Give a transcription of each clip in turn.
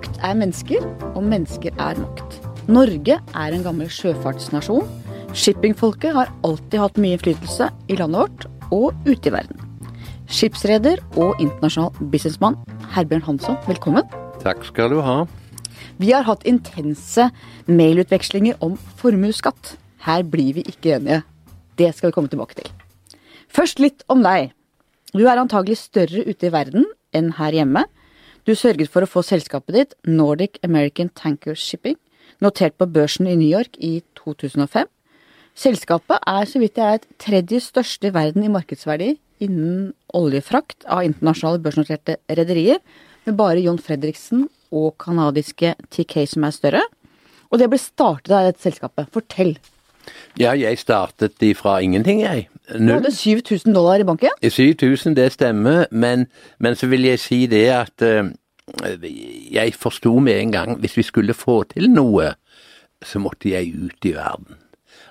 Makt er mennesker, og mennesker er makt. Norge er en gammel sjøfartsnasjon. Shippingfolket har alltid hatt mye innflytelse i landet vårt og ute i verden. Skipsreder og internasjonal businessmann Herbjørn Hansson, velkommen. Takk skal du ha. Vi har hatt intense mailutvekslinger om formuesskatt. Her blir vi ikke enige. Det skal vi komme tilbake til. Først litt om deg. Du er antagelig større ute i verden enn her hjemme. Du sørget for å få selskapet ditt, Nordic American Tanker Shipping, notert på børsen i New York i 2005. Selskapet er så vidt jeg vet tredje største i verden i markedsverdi innen oljefrakt av internasjonale børsnoterte rederier, med bare John Fredriksen og canadiske TK som er større. Og det ble startet av dette selskapet. Fortell. Ja, jeg startet ifra ingenting, jeg. Du hadde 7000 dollar i banken. 7000, det stemmer, men, men så vil jeg si det at uh, jeg forsto med en gang hvis vi skulle få til noe, så måtte jeg ut i verden.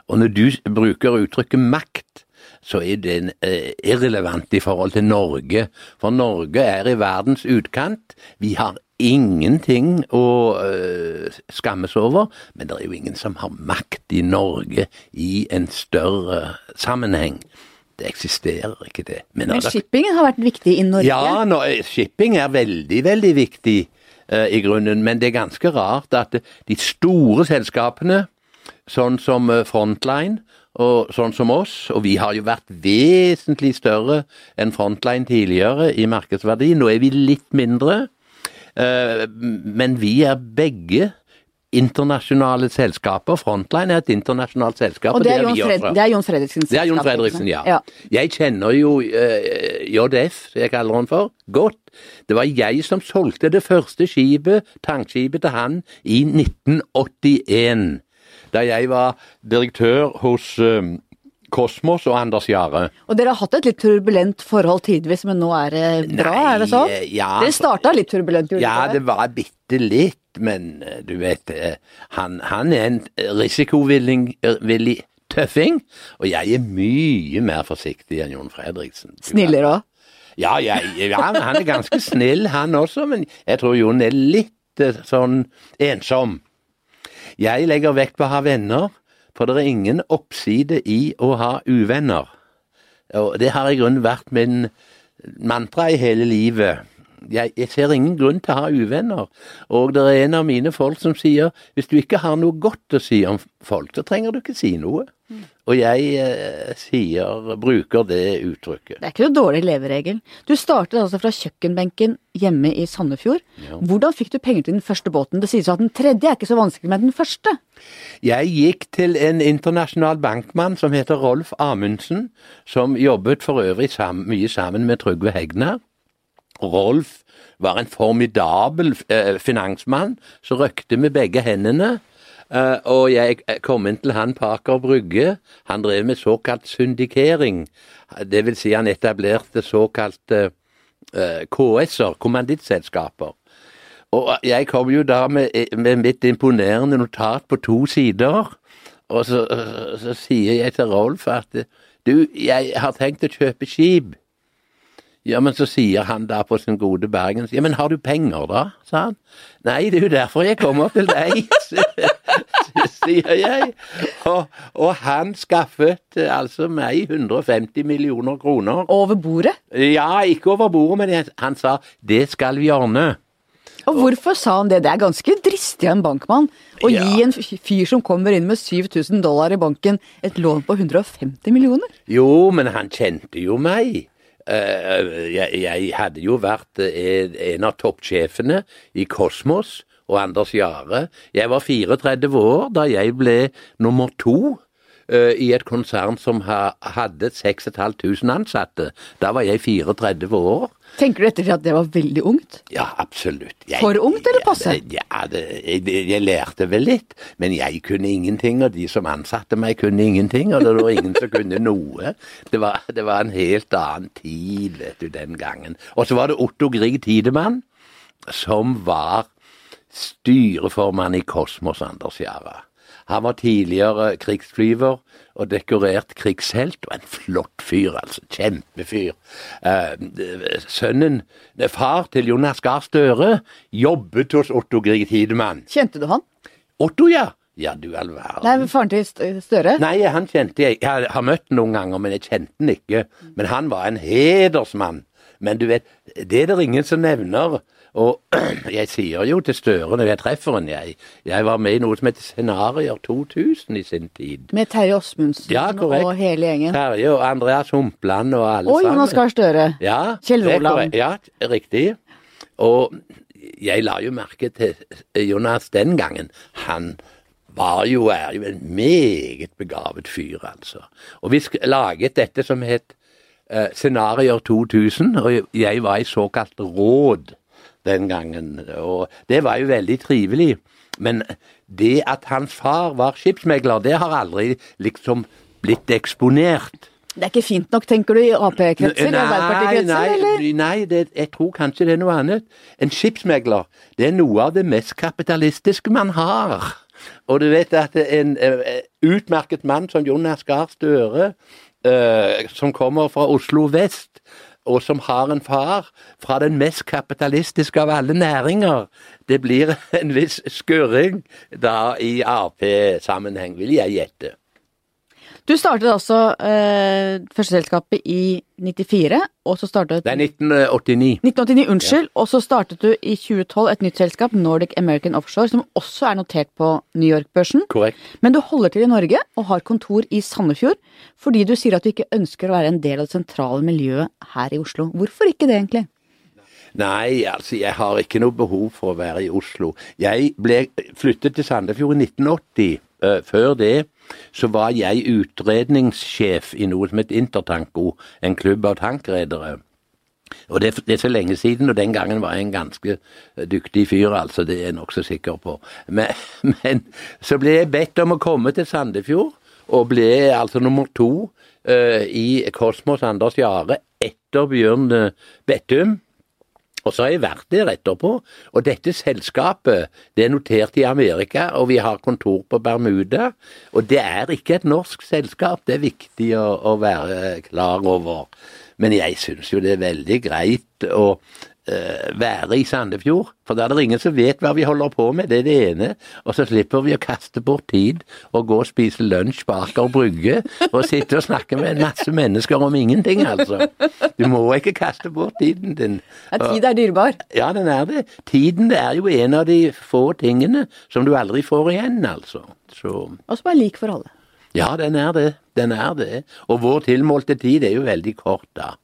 Og når du bruker uttrykket makt, så er den eh, irrelevant i forhold til Norge. For Norge er i verdens utkant. Vi har ingenting å eh, skammes over, men det er jo ingen som har makt i Norge i en større sammenheng. Det eksisterer ikke det. Men men shippingen har vært viktig i Norge. ja, nå, shipping er veldig, veldig viktig eh, i grunnen, men det er ganske rart at de store selskapene, sånn som eh, Frontline og sånn som oss, og vi har jo vært vesentlig større enn Frontline tidligere i markedsverdi, nå er vi litt mindre, eh, men vi er begge internasjonale selskaper. Frontline er et internasjonalt selskap. Og det er, det er Jon Fredriksen. Det er Jon Fredriksen, ja. ja. Jeg kjenner jo uh, JF, som jeg kaller han for, godt. Det var jeg som solgte det første skipet, tankskipet, til han i 1981. Da jeg var direktør hos eh, Kosmos og Anders Jahre. Og dere har hatt et litt turbulent forhold tidvis, men nå er det bra, Nei, er det sånn? ja, Dere starta litt turbulent, gjorde Ja, det var bitte litt, men eh, du vet eh, Han, han er en risikovillig tøffing, og jeg er mye mer forsiktig enn Jon Fredriksen. Snillere òg. Ja, jeg, ja, han er ganske snill han også, men jeg tror Jon er litt sånn ensom. Jeg legger vekt på å ha venner, for det er ingen oppside i å ha uvenner. Og det har i grunnen vært min mantra i hele livet. Jeg, jeg ser ingen grunn til å ha uvenner. Og det er en av mine folk som sier hvis du ikke har noe godt å si om folk, så trenger du ikke si noe. Og jeg eh, sier, bruker det uttrykket. Det er ikke noe dårlig leveregel. Du startet altså fra kjøkkenbenken hjemme i Sandefjord. Hvordan fikk du penger til den første båten? Det sies at den tredje er ikke så vanskelig, men den første? Jeg gikk til en internasjonal bankmann som heter Rolf Amundsen, som jobbet for øvrig sam mye sammen med Trygve Hegnar. Rolf var en formidabel eh, finansmann som røkte med begge hendene. Eh, og jeg kom inn til han på Aker Brygge. Han drev med såkalt syndikering. Det vil si han etablerte såkalte eh, KS-er, kommandittselskaper. Og jeg kom jo da med, med mitt imponerende notat på to sider, og så, så sier jeg til Rolf at du, jeg har tenkt å kjøpe skip. Ja, men så sier han da på sin gode bergens Ja, men har du penger, da? sa han. Nei, det er jo derfor jeg kommer til deg, sier jeg. Og, og han skaffet eh, altså meg 150 millioner kroner. Over bordet? Ja, ikke over bordet, men jeg, han sa det skal vi ordne. Og hvorfor sa han det? Det er ganske dristig av en bankmann å Ja. gi en fyr som kommer inn med 7000 dollar i banken, et lån på 150 millioner? Jo, men han kjente jo meg. Eh, jeg, jeg hadde jo vært eh, en av toppsjefene i Kosmos og Anders Jahre. Jeg var 34 år da jeg ble nummer to eh, i et konsern som ha, hadde 6500 ansatte. Da var jeg 34 år. Tenker du etter at det var veldig ungt? Ja, absolutt. Jeg, For ungt eller passe? Ja, det, jeg, jeg lærte vel litt, men jeg kunne ingenting, og de som ansatte meg kunne ingenting, og det var ingen som kunne noe. Det var, det var en helt annen tid, vet du, den gangen. Og så var det Otto Grieg Tidemann, som var styreformann i Kosmos Anders Jahre. Han var tidligere krigsflyver og dekorert krigshelt, og en flott fyr, altså. Kjempefyr. Eh, sønnen, far til Jonas Gahr Støre, jobbet hos Otto Grieg Tidemann. Kjente du han? Otto, ja. Ja, du all verden. Nei, faren til Støre? Nei, han kjente jeg. Jeg har møtt ham noen ganger, men jeg kjente han ikke. Men han var en hedersmann. Men du vet, det er det ingen som nevner. Og jeg sier jo til Støre når jeg treffer ham, jeg, jeg var med i noe som heter Scenarier 2000 i sin tid. Med Terje Åsmundsen Ja, og hele gjengen. Terje og Andreas Humpland og alle Og Jonas Gahr Støre. Ja, Kjell Roland. Ja, riktig. Og jeg la jo merke til Jonas den gangen. Han var jo, er jo en meget begavet fyr, altså. Og vi laget dette som het uh, Scenarier 2000, og jeg var i såkalt råd den gangen. Og det var jo veldig trivelig. Men det at hans far var skipsmegler, det har aldri liksom blitt eksponert. Det er ikke fint nok, tenker du, i Ap-kretser? Arbeiderpartikretser, eller? nei, nei det, jeg tror kanskje det er noe annet. En skipsmegler, det er noe av det mest kapitalistiske man har. Og du vet at en eh, utmerket mann som Jonas Gahr Støre, uh, som kommer fra Oslo vest, og som har en far fra den mest kapitalistiske av alle næringer, det blir en viss skurring da i Ap-sammenheng, vil jeg gjette. Du startet altså eh, førsteselskapet i 94, og så startet Det er 1989. 1989, unnskyld. Og så startet du i 2012 et nytt selskap, Nordic American Offshore, som også er notert på New York-børsen. Korrekt. Men du holder til i Norge og har kontor i Sandefjord, fordi du sier at du ikke ønsker å være en del av det sentrale miljøet her i Oslo. Hvorfor ikke det, egentlig? Nei, altså jeg har ikke noe behov for å være i Oslo. Jeg ble flyttet til Sandefjord i 1980. Uh, før det så var jeg utredningssjef i noe som het Intertanko, en klubb av tankredere. Og det, det er så lenge siden, og den gangen var jeg en ganske dyktig fyr, altså. Det er jeg nokså sikker på. Men, men så ble jeg bedt om å komme til Sandefjord, og ble altså nummer to uh, i Kosmos Anders Jare etter Bjørn eh, Bettum. Og så har jeg vært der etterpå, og dette selskapet det er notert i Amerika, og vi har kontor på Bermuda. Og det er ikke et norsk selskap, det er viktig å, å være klar over. Men jeg syns jo det er veldig greit å være i Sandefjord, for da er det ingen som vet hva vi holder på med, det er det ene. Og så slipper vi å kaste bort tid og gå og spise lunsj på Aker Brygge og sitte og snakke med en masse mennesker om ingenting, altså. Du må ikke kaste bort tiden din. Ja, tid er dyrebar. Ja, den er det. Tiden det er jo en av de få tingene som du aldri får igjen, altså. Så Og som er lik for alle. ja, den er det. Den er det. Og vår tilmålte tid er jo veldig kort, da.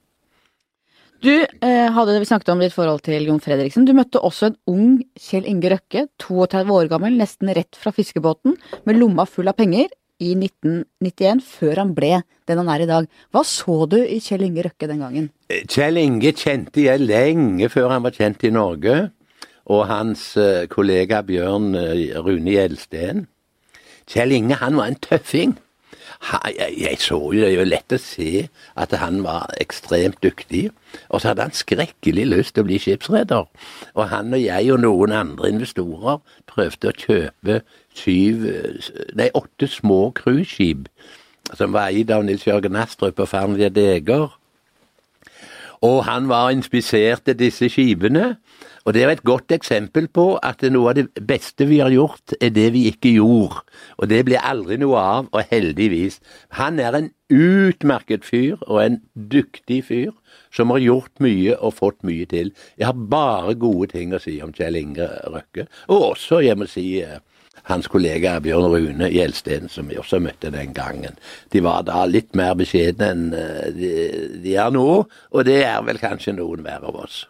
Du eh, hadde, vi snakket om ditt forhold til Jon Fredriksen. Du møtte også en ung Kjell Inge Røkke, 32 år gammel, nesten rett fra fiskebåten, med lomma full av penger, i 1991, før han ble den han er i dag. Hva så du i Kjell Inge Røkke den gangen? Kjell Inge kjente jeg lenge før han var kjent i Norge, og hans eh, kollega Bjørn eh, Rune Gjelsten. Kjell Inge han var en tøffing. Jeg, jeg så jo det er lett å se at han var ekstremt dyktig. Og så hadde han skrekkelig lyst til å bli skipsreder. Og han og jeg og noen andre investorer prøvde å kjøpe syv, nei, åtte små cruiseskip som var eid av Nils Jørgen Astrup og Fernlia Deger. Og han var inspisert til disse skipene. Og det er et godt eksempel på at noe av det beste vi har gjort, er det vi ikke gjorde. Og det blir aldri noe av, og heldigvis. Han er en utmerket fyr, og en dyktig fyr, som har gjort mye og fått mye til. Jeg har bare gode ting å si om Kjell Inge Røkke. Og også, jeg må si, eh, hans kollega Bjørn Rune Gjelsten, som vi også møtte den gangen. De var da litt mer beskjedne enn eh, de, de er nå, og det er vel kanskje noen hver av oss.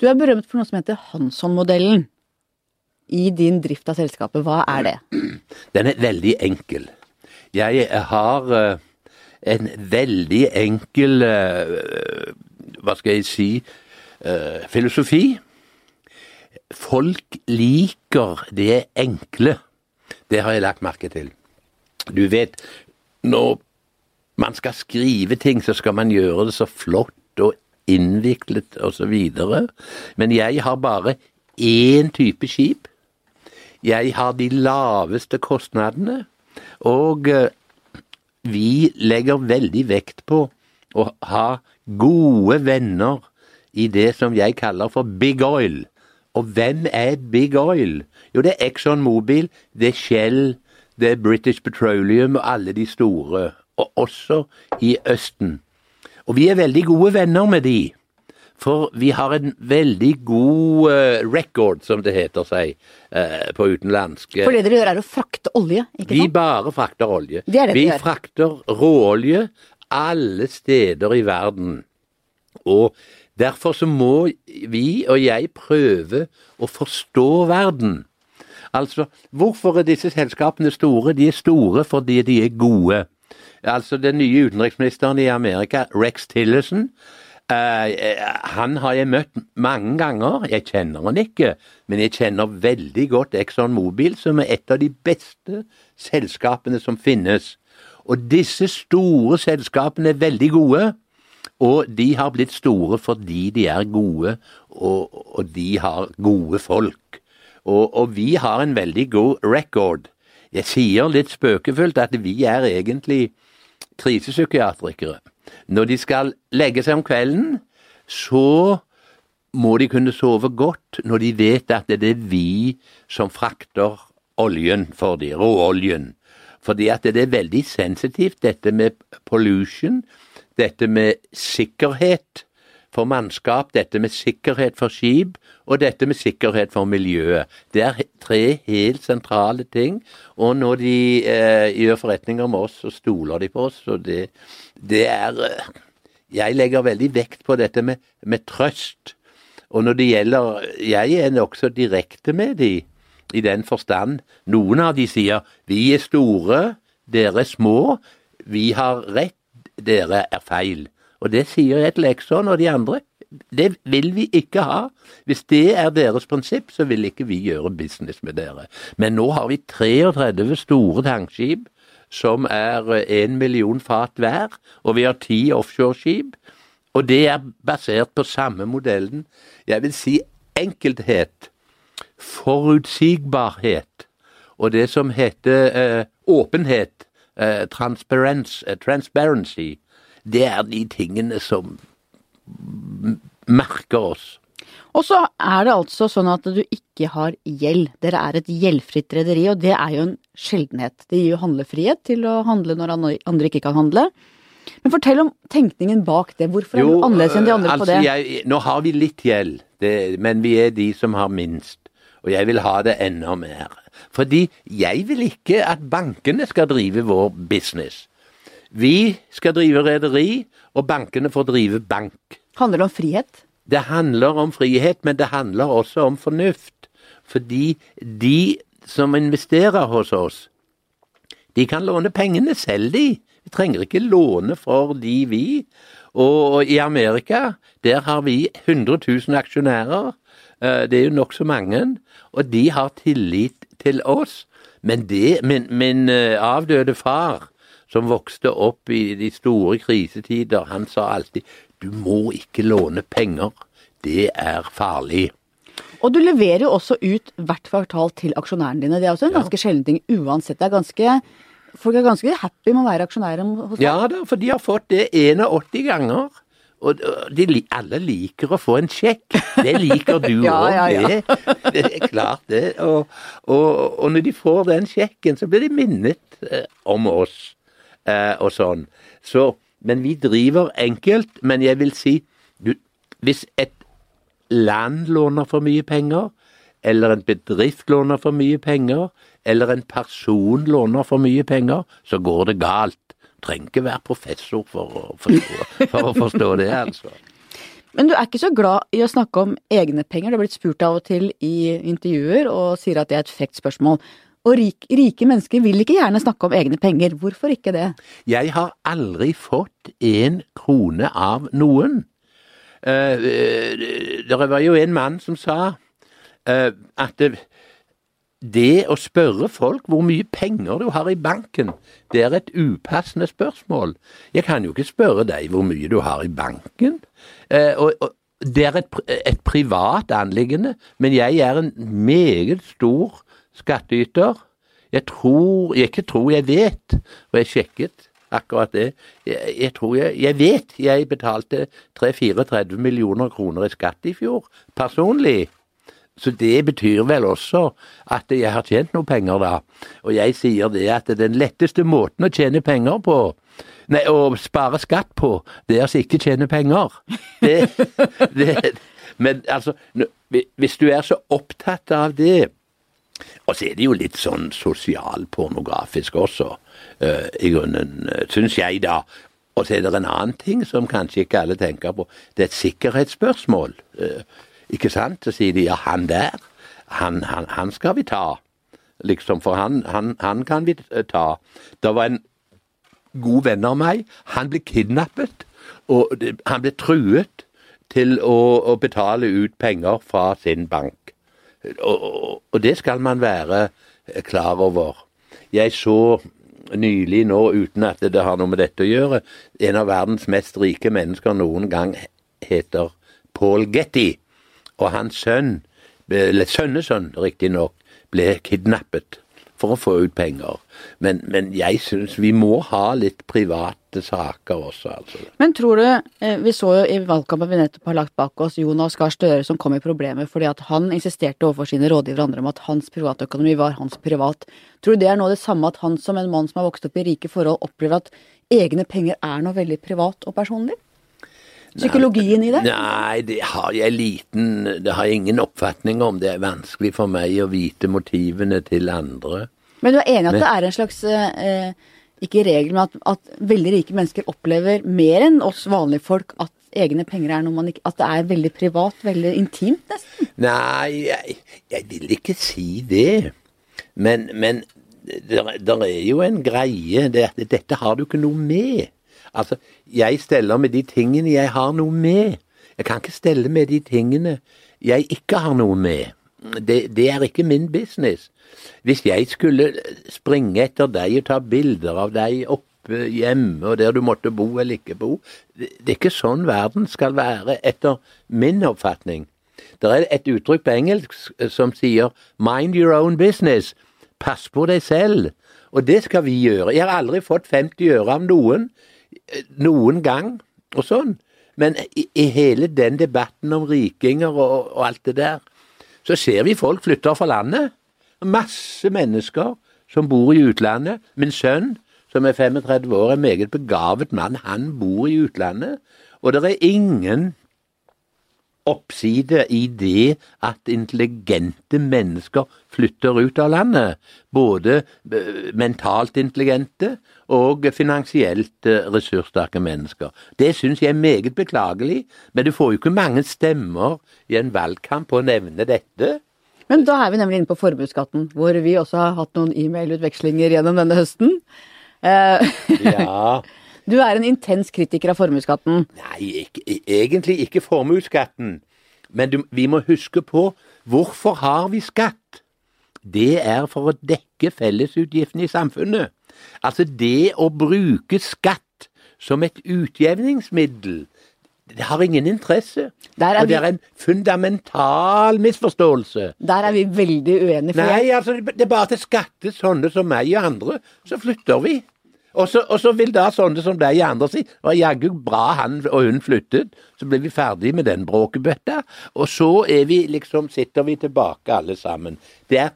Du er berømt for noe som heter Hansson-modellen i din drift av selskapet. Hva er det? Den er veldig enkel. Jeg har eh, en veldig enkel eh, Hva skal jeg si eh, filosofi. Folk liker det enkle. Det har jeg lagt merke til. Du vet, når man skal skrive ting, så skal man gjøre det så flott og innviklet osv. Men jeg har bare én type skip. Jeg har de laveste kostnadene, og eh, vi legger veldig vekt på å ha gode venner i det som jeg kaller for big oil. Og hvem er big oil? Jo, det er Exxon Mobil, det er Shell, det er British Petroleum og alle de store, og også i Østen. Og vi er veldig gode venner med de. For vi har en veldig god uh, record, som det heter seg uh, på utenlandsk. For det dere gjør er å frakte olje, ikke sant? Vi bare frakter olje. Det det vi vi frakter råolje alle steder i verden. Og derfor så må vi og jeg prøve å forstå verden. Altså, hvorfor er disse selskapene store? De er store fordi de er gode. Altså, den nye utenriksministeren i Amerika, Rex Tillerson, eh, han har jeg møtt mange ganger. Jeg kjenner han ikke, men jeg kjenner veldig godt Exxon Mobil, som er et av de beste selskapene som finnes. Og disse store selskapene er veldig gode. Og de har blitt store fordi de er gode, og, og de har gode folk. Og, og vi har en veldig god record. Jeg sier litt spøkefullt at vi er egentlig krisepsykiatrikere. Når de skal legge seg om kvelden, så må de kunne sove godt når de vet at det er vi som frakter oljen for dem, råoljen. Fordi at det er veldig sensitivt, dette med pollution, dette med sikkerhet for mannskap, dette med sikkerhet for skip, og dette med sikkerhet for miljøet. Det er tre helt sentrale ting. Og når de eh, gjør forretninger med oss, så stoler de på oss. Og det, det er eh, Jeg legger veldig vekt på dette med, med trøst. Og når det gjelder Jeg er nokså direkte med de, i den forstand. Noen av de sier vi er store, dere er små, vi har rett, dere er feil. Og det sier jeg til Exxon og de andre. Det vil vi ikke ha. Hvis det er deres prinsipp, så vil ikke vi gjøre business med dere. Men nå har vi 33 store tankskip som er én million fat hver, og vi har ti offshoreskip. Og det er basert på samme modellen. Jeg vil si enkelthet, forutsigbarhet, og det som heter eh, åpenhet, eh, eh, transparency, det er de tingene som merker oss. Og så er det altså sånn at du ikke har gjeld. Dere er et gjeldfritt rederi, og det er jo en sjeldenhet. Det gir jo handlefrihet til å handle når andre ikke kan handle. Men fortell om tenkningen bak det. Hvorfor er du annerledes enn de andre altså på det? Jeg, nå har vi litt gjeld, det, men vi er de som har minst. Og jeg vil ha det enda mer. Fordi jeg vil ikke at bankene skal drive vår business. Vi skal drive rederi, og bankene får drive bank. Handler det om frihet? Det handler om frihet, men det handler også om fornuft. Fordi de som investerer hos oss, de kan låne pengene selv, de. Vi trenger ikke låne for de, vi. Og i Amerika, der har vi 100 000 aksjonærer. Eh, det er jo nokså mange. Og de har tillit til oss. Men det, min, min eh, avdøde far, som vokste opp i de store krisetider, han sa alltid du må ikke låne penger. Det er farlig. Og du leverer jo også ut hvert kvartal til aksjonærene dine. Det er også en ganske sjelden ting uansett. Det er ganske, folk er ganske happy med å være aksjonærer hos deg. Ja da, for de har fått det 81 ganger. Og de, alle liker å få en sjekk. Det liker du òg, Ja, ja, ja. det. Det er klart, det. Og, og, og når de får den sjekken, så blir de minnet eh, om oss eh, og sånn. Så, men vi driver enkelt. Men jeg vil si, du, hvis et land låner for mye penger, eller en bedrift låner for mye penger, eller en person låner for mye penger, så går det galt. Trenger ikke være professor for å forstå, for å forstå det, altså. Men du er ikke så glad i å snakke om egne penger. Du har blitt spurt av og til i intervjuer og sier at det er et frekt spørsmål. Og rik, rike mennesker vil ikke gjerne snakke om egne penger. Hvorfor ikke det? Jeg har aldri fått en krone av noen. Uh, eh, det var jo en mann som sa uh, at det, å spørre folk hvor mye penger du har i banken, det er et upassende spørsmål. Jeg kan jo ikke spørre deg hvor mye du har i banken. Eh, og, og det er et, et privat anliggende, men jeg er en meget stor skattyter. Jeg tror Jeg ikke tror, jeg vet, og jeg sjekket akkurat det. Jeg, jeg tror jeg, jeg vet jeg betalte 3-34 millioner kroner i skatt i fjor, personlig. Så det betyr vel også at jeg har tjent noe penger, da. Og jeg sier det at den letteste måten å tjene penger på, nei, å spare skatt på, det er å ikke tjene penger. Det, det, men altså, hvis du er så opptatt av det Og så er det jo litt sånn sosialpornografisk også, uh, i grunnen, uh, syns jeg, da. Og så er det en annen ting som kanskje ikke alle tenker på. Det er et sikkerhetsspørsmål. Uh, ikke sant? Så sier de ja, han der, han, han, han skal vi ta. Liksom, for han, han, kan vi ta. Det var en god venn av meg. Han ble kidnappet, og han ble truet til å, å, betale ut penger fra sin bank. Og, og, det skal man være klar over. Jeg så nylig nå, uten at det har noe med dette å gjøre, en av verdens mest rike mennesker noen gang heter Paul Getty og hans sønn, eller sønnesønn riktignok, ble kidnappet for å få ut penger. Men, men jeg syns vi må ha litt private saker også, altså. Men tror du, eh, vi så jo i valgkampen vi nettopp har lagt bak oss, Jonas Gahr Støre som kom i problemer fordi at han insisterte overfor sine rådgivere andre om at hans privatøkonomi var hans privat. Tror du det er nå det samme at han som en mann som har vokst opp i rike forhold, opplever at egne penger er noe veldig privat og personlig? Psykologien i det? Nei, det har jeg liten Det har jeg ingen oppfatning om. Det er vanskelig for meg å vite motivene til andre. Men du er enig at men, det er en slags eh, Ikke regel, men at, at, veldig rike mennesker opplever mer enn oss vanlige folk at egne penger er noe man ikke At det er veldig privat, veldig intimt, nesten? Nei, jeg, jeg vil ikke si det. Men, men det er jo en greie. Det, dette har du ikke noe med. Altså, jeg steller med de tingene jeg har noe med. Jeg kan ikke stelle med de tingene jeg ikke har noe med. Det, det, er ikke min business. Hvis jeg skulle springe etter deg og ta bilder av deg oppe hjemme og der du måtte bo eller ikke bo, det, det er ikke sånn verden skal være, etter min oppfatning. Det er et uttrykk på engelsk som sier 'mind your own business'. Pass på deg selv. Og det skal vi gjøre. Jeg har aldri fått 50 øre av noen noen gang, og sånn. Men i, i hele den debatten om rikinger og, og, alt det der, så ser vi folk flytter fra landet. Masse mennesker som bor i utlandet. Min sønn, som er 35 år, er en meget begavet mann. Han bor i utlandet. Og det er ingen oppside i det at intelligente mennesker flytter ut av landet. Både eh, mentalt intelligente og finansielt eh, ressurssterke mennesker. Det syns jeg er meget beklagelig, men du får jo ikke mange stemmer i en valgkamp på å nevne dette. Men da er vi nemlig inne på formuesskatten, hvor vi også har hatt noen e-mailutvekslinger gjennom denne høsten. Eh, ja. Du er en intens kritiker av formuesskatten. Nei, ikke, egentlig ikke formuesskatten. Men du, vi må huske på hvorfor har vi skatt? Det er for å dekke fellesutgiftene i samfunnet. Altså, det å bruke skatt som et utjevningsmiddel, det har ingen interesse. og det er en fundamental misforståelse. Der er vi veldig uenige. For Nei, altså, det er bare til skatte sånne som meg og andre, så flytter vi. Og så, vil da sånne som deg andre si var jaggu bra han og hun flyttet, så blir vi ferdig med den bråkebøtta, og så er vi liksom, sitter vi tilbake alle sammen. Det er,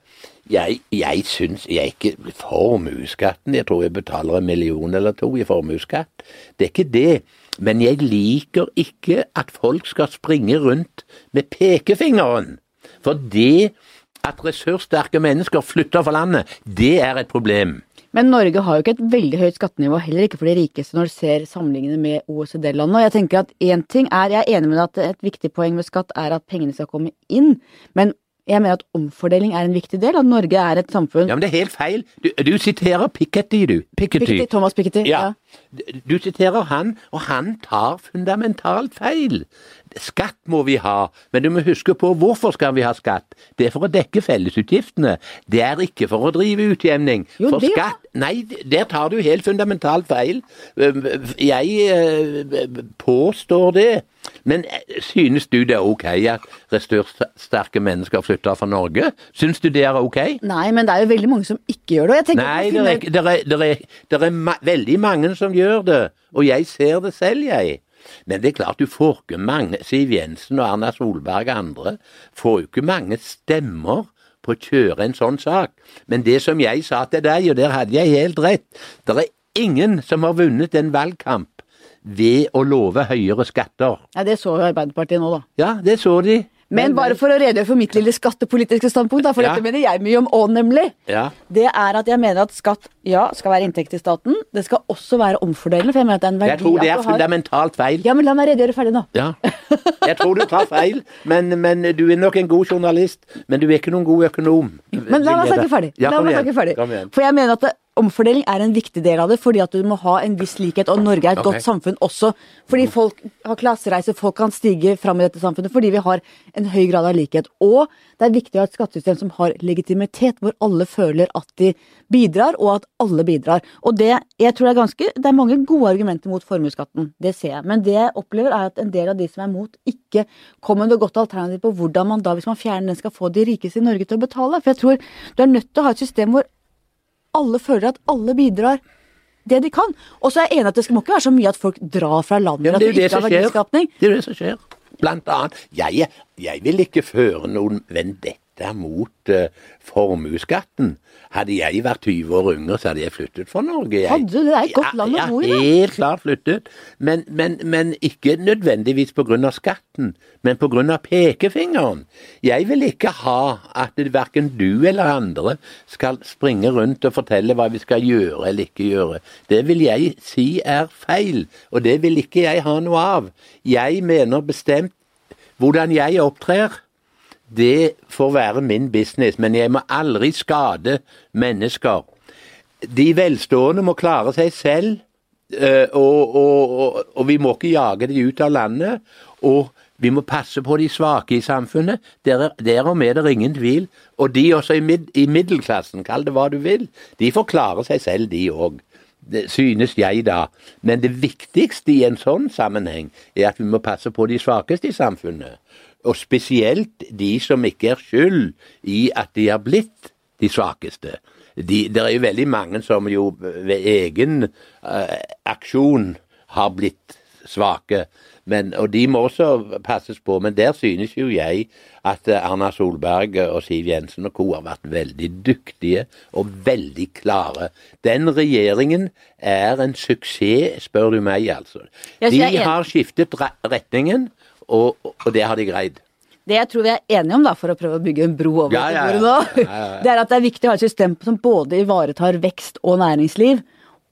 jeg, jeg syns jeg ikke Formuesskatten, jeg tror jeg betaler en million eller to i formuesskatt. Det er ikke det. Men jeg liker ikke at folk skal springe rundt med pekefingeren. For det at ressurssterke mennesker flytter fra landet, det er et problem. Men Norge har jo ikke et veldig høyt skattenivå, heller ikke for de rikeste når du ser sammenlignende med OECD-landene. Og jeg tenker at én ting er, jeg er enig med deg at et viktig poeng med skatt er at pengene skal komme inn, men jeg mener at omfordeling er en viktig del. At Norge er et samfunn Ja, men det er helt feil. Du, du siterer Piketty, du. Piketty. Piketty. Thomas Piketty. Ja. ja. Du siterer han, og han tar fundamentalt feil. Skatt må vi ha, men du må huske på hvorfor skal vi ha skatt. Det er for å dekke fellesutgiftene. Det er ikke for å drive utjevning. Jo, for det skatt Nei, der tar du helt fundamentalt feil. Jeg påstår det. Men eh, synes du det er ok at ressurssterke mennesker flytter fra Norge? Synes du det er ok? Nei, men det er jo veldig mange som ikke gjør det. Nei, det er, det, er, det, er, det er ma veldig mange som gjør det, og jeg ser det selv, jeg. Men det er klart du får ikke mange Siv Jensen og Erna Solberg og andre får jo ikke mange stemmer på å kjøre en sånn sak. Men det som jeg sa til deg, og der hadde jeg helt rett, det er ingen som har vunnet en valgkamp ved å love høyere skatter. Ja, Det så jo Arbeiderpartiet nå, da. Ja, det så de. Men bare for å redegjøre for mitt lille skattepolitiske standpunkt, for Ja. dette mener jeg mye om òg, nemlig. Ja. Det er at jeg mener at skatt ja, skal være inntekt til staten. Det skal også være omfordelende. For jeg mener at det er en verdi Jeg tror det er fundamentalt feil. Ja, men la meg redegjøre ferdig nå. Ja. Jeg tror du tar feil, men, men du er nok en god journalist. Men du er ikke noen god økonom. Men la meg snakke ferdig. La meg snakke ferdig. For jeg mener at det, omfordeling er en viktig del av det, fordi at du må ha en viss likhet. Og Norge er et okay. godt samfunn også. Fordi folk har klassereiser, folk kan stige fram i dette samfunnet fordi vi har en høy grad av likhet. Og det er viktig å ha et skattesystem som har legitimitet, hvor alle føler at de bidrar, og at alle bidrar. Og det, jeg tror er ganske, det er mange gode argumenter mot formuesskatten, det ser jeg. Men det jeg opplever er at en del av de som er mot, ikke kommer med noe godt alternativ på hvordan man da, hvis man fjerner den, skal få de rikeste i Norge til å betale. For jeg tror du er nødt til å ha et system hvor alle føler at alle bidrar det de kan. Og så er jeg enig at det må ikke være så mye at folk drar fra landet, Ja, det er det det. Det er jo det som skjer. Blant annet. Jeg, jeg vil ikke føre noen vendetta mot uh, formuesskatten. Hadde jeg vært 20 år yngre, så hadde jeg flyttet fra Norge. Jeg, Hadde? Det er et godt land å bo i, da. Helt klart flyttet. Men, men, men ikke nødvendigvis av skatten, men av pekefingeren. Jeg vil ikke ha at verken du eller andre skal springe rundt og fortelle hva vi skal gjøre eller ikke gjøre. Det vil jeg si er feil, og det vil ikke jeg ha noe av. Jeg mener bestemt hvordan jeg opptrer. Det får være min business, men jeg må aldri skade mennesker. De velstående må klare seg selv, eh, og, og, og, og vi må ikke jage de ut av landet. Og vi må passe på de svake i samfunnet. Der- Derom er det ingen tvil. Og de også i, mid, i middelklassen, kall det hva du vil, de får klare seg selv, de òg. Synes jeg da. Men det viktigste i en sånn sammenheng er at vi må passe på de svakeste i samfunnet. Og spesielt de som ikke er skyld i at de har blitt de svakeste. De, det er jo veldig mange som jo ved egen eh, aksjon har blitt svake. Men, og de må også passes på. Men der synes jo jeg at eh, Erna Solberg og Siv Jensen og co. har vært veldig dyktige og veldig klare. Den regjeringen er en suksess, spør du meg, altså. De har skiftet retningen, og, og det har de greid. Det jeg tror vi er enige om, da, for å prøve å bygge en bro over Ja, ja, ja. nå, det er at det er viktig å ha et system som både ivaretar vekst og næringsliv,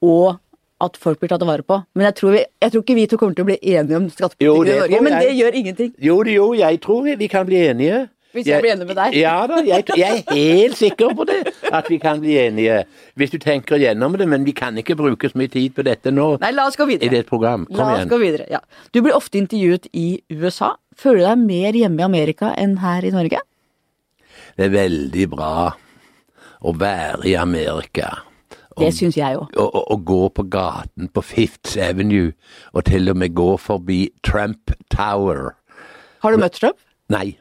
og at folk blir tatt vare på. Men jeg tror, vi, jeg tror ikke vi to kommer til å bli enige om skattepolitikken i Norge, men jeg. det gjør ingenting. Jo, jo, jeg tror vi kan bli enige. Hvis jeg blir enig med deg? Ja da, jeg, jeg er helt sikker på det. At vi kan bli enige. Hvis du tenker gjennom det. Men vi kan ikke bruke så mye tid på dette nå Nei, la oss gå videre. i det program. Kom La oss igjen. gå videre, ja. Du blir ofte intervjuet i USA. Føler du deg mer hjemme i Amerika enn her i Norge? Det er veldig bra å være i Amerika. Det syns jeg òg. Å gå på gaten på Fifth Avenue, og til og med gå forbi Trump Tower. Har du møtt Trump? Nei,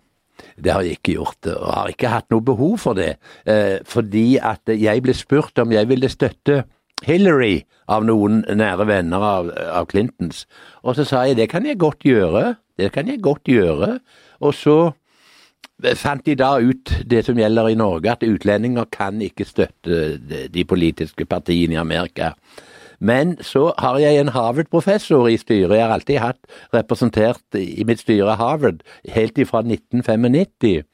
det har jeg ikke gjort, og har ikke hatt noe behov for det. Eh, fordi at jeg ble spurt om jeg ville støtte Hillary av noen nære venner av, av Clintons. Og så sa jeg det kan jeg godt gjøre, det kan jeg godt gjøre. Og så fant de da ut det som gjelder i Norge, at utlendinger kan ikke støtte de politiske partiene i Amerika. Men så har jeg en Harvard-professor i styret. Jeg har alltid hatt representert i mitt styre Harvard helt ifra 1995.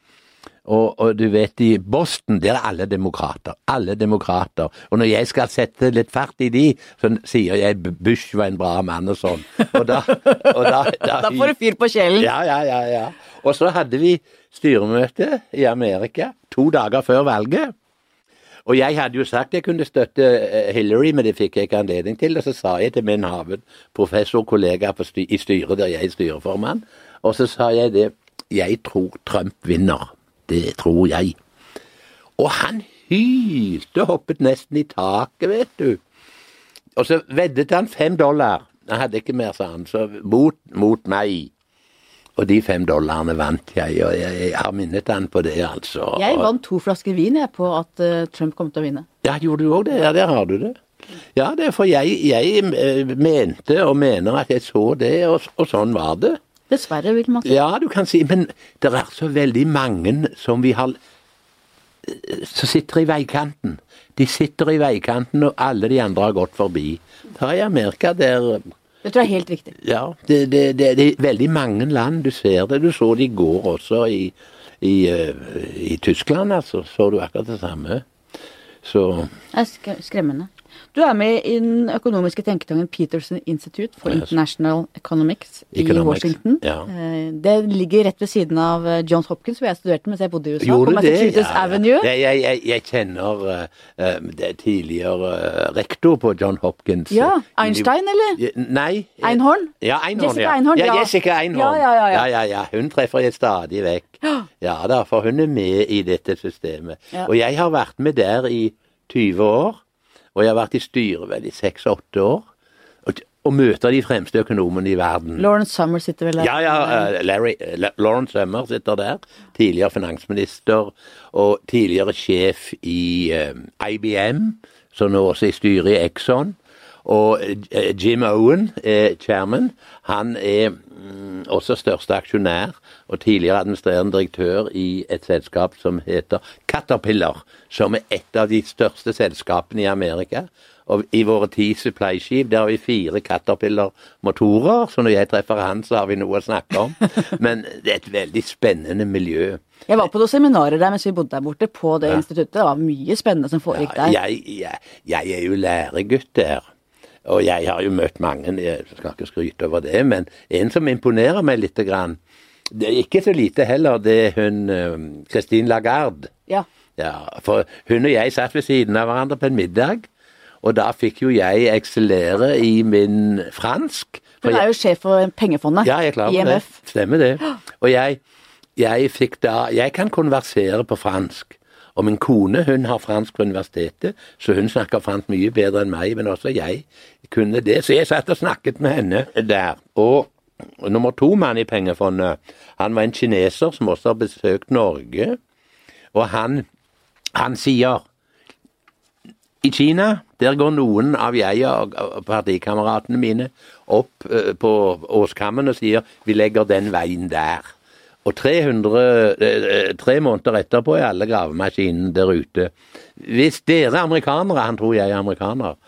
Og, og du vet, i Boston der er alle demokrater. Alle demokrater. Og når jeg skal sette litt fart i de, så sier jeg Bush var en bra mann og sånn. Og da, og da, da, Da får du fyr på kjelen. ja, ja, ja, ja. Og så hadde vi styremøte i Amerika to dager før valget. Og jeg hadde jo sagt jeg kunne støtte eh, Hillary, men det fikk jeg ikke anledning til. Og så sa jeg til min haven professorkollega på sty i styret der jeg er styreformann, og så sa jeg det Jeg tror Trump vinner. Det tror jeg. Og han hylte, hoppet nesten i taket, vet du. Og så veddet han fem dollar. Han hadde ikke mer, sa han. Så mot, mot meg. Og de fem dollarene vant jeg, og jeg, jeg har minnet han på det, altså. Jeg vant to flasker vin jeg, på at eh, Trump kom til å vinne. Ja, gjorde du òg det? Ja, der har du det. Ja, det er for jeg, jeg eh, mente og mener at jeg så det, og, og sånn var det. Dessverre, vil man si. Ja, du kan si, men det er så veldig mange som vi har som sitter i veikanten. De sitter i veikanten, og alle de andre har gått forbi. Ta i Amerika der Det tror jeg er helt riktig. Ja, det, det, det, det er veldig mange land. Du ser det. Du så det i går også i, i, eh, i Tyskland, altså. Så du akkurat det samme. Så Det er skremmende. Du er med i den økonomiske tenketangen Peterson Institute for. International Economics i Washington. ja. Eh, Det ligger rett ved siden av eh, Johns Hopkins, hvor jeg studerte mens jeg bodde i USA. Gjorde på Massachusetts ja. Avenue. Jeg, jeg, jeg, kjenner uh, det tidligere uh, rektor på John Hopkins. Ja, Einstein, eller? Nei. Einhorn? Ja, Einhorn, Jessica ja. Einhorn, ja. ja. Jessica Einhorn. Ja, ja, ja, ja. ja, ja. Hun treffer jeg stadig vekk. Ja da, for hun er med i dette systemet. Og jeg har vært med der i 20 år. Og jeg har vært i styret vel i 6-8 år. Og, og møter de fremste økonomene i verden. Lawrence Summer sitter vel der. Ja, ja. eh, Larry, eh, Lawrence Summer sitter der. Tidligere finansminister og tidligere sjef i eh, IBM, som nå også er i styret i Exxon. Og eh, Jim Owen er chairman. Han er mm, også største aksjonær og tidligere administrerende direktør i et selskap som heter Caterpillar, som er et av de største selskapene i Amerika. Og i våre ti supply-skip der har vi fire Caterpillar-motorer, så når jeg treffer han, så har vi noe å snakke om. Men det er et veldig spennende miljø. Jeg var på noen seminarer der mens vi bodde der borte, på det instituttet. Det var mye spennende som foregikk der. Jeg, jeg, jeg er jo læregutt der. Og jeg har jo møtt mange, jeg skal ikke skryte over det, men en som imponerer meg litt, grann, det er ikke så lite heller, det er hun eh, Christine Lagarde. Ja. Ja, for hun og jeg satt ved siden av hverandre på en middag, og da fikk jo jeg eksellere i min fransk. Hun er jo sjef for pengefondet. ja, jeg er klar over det. Stemmer det. Og jeg, jeg fikk da Jeg kan konversere på fransk. Og min kone hun har fransk på universitetet, så hun snakker fransk mye bedre enn meg. Men også jeg kunne det. Så jeg satt og snakket med henne der. Og nummer to mann i pengefondet, han var en kineser som også har besøkt Norge. Og han, han sier i Kina der går noen av jeg og partikameratene mine opp eh, på Åskammen og sier vi legger den veien der. Og 300, eh, tre måneder etterpå er alle gravemaskinene der ute. Hvis dere amerikanere, han tror jeg er amerikaner,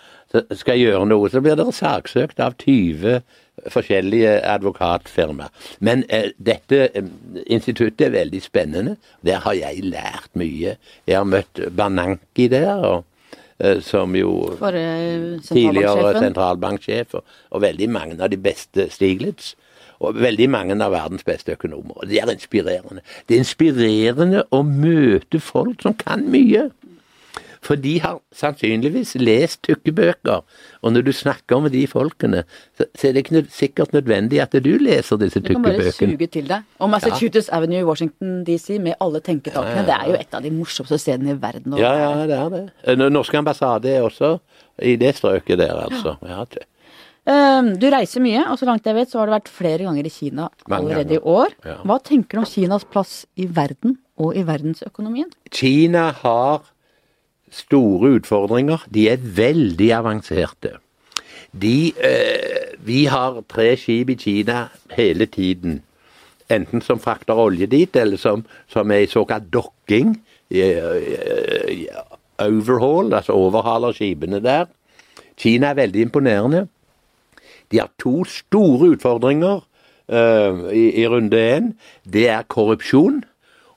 skal gjøre noe, så blir dere saksøkt av 20 forskjellige advokatfirmaer. Men eh, dette eh, instituttet er veldig spennende. Der har jeg lært mye. Jeg har møtt Bananki der, og, eh, som jo eh, tidligere sentralbanksjef, og, og veldig mange av de beste Stiglitz. Og veldig mange av verdens beste økonomer. Og det er inspirerende. Det er inspirerende å møte folk som kan mye. For de har sannsynligvis lest tykke bøker. Og når du snakker med de folkene, så, er det ikke sikkert nødvendig at du leser disse tykke bøkene. Du kan bare suge til deg. Og Massachusetts Avenue i Washington DC med alle tenketakene, det er jo et av de morsomste stedene i verden. Ja, ja, det er det. Norsk norske ambassade er også i det strøket der, altså. Ja, det- Um, Du reiser mye, og så langt jeg vet så har du vært flere ganger i Kina allerede i år. Hva tenker du om Kinas plass i verden og i verdensøkonomien? Kina har store utfordringer. De er veldig avanserte. De, eh, vi har tre skip i Kina hele tiden. Enten som frakter olje dit, eller som, som er i såkalt dokking. overhaul, altså overhaler skipene der. Kina er veldig imponerende. De har to store utfordringer uh, i, i runde én. Det er korrupsjon,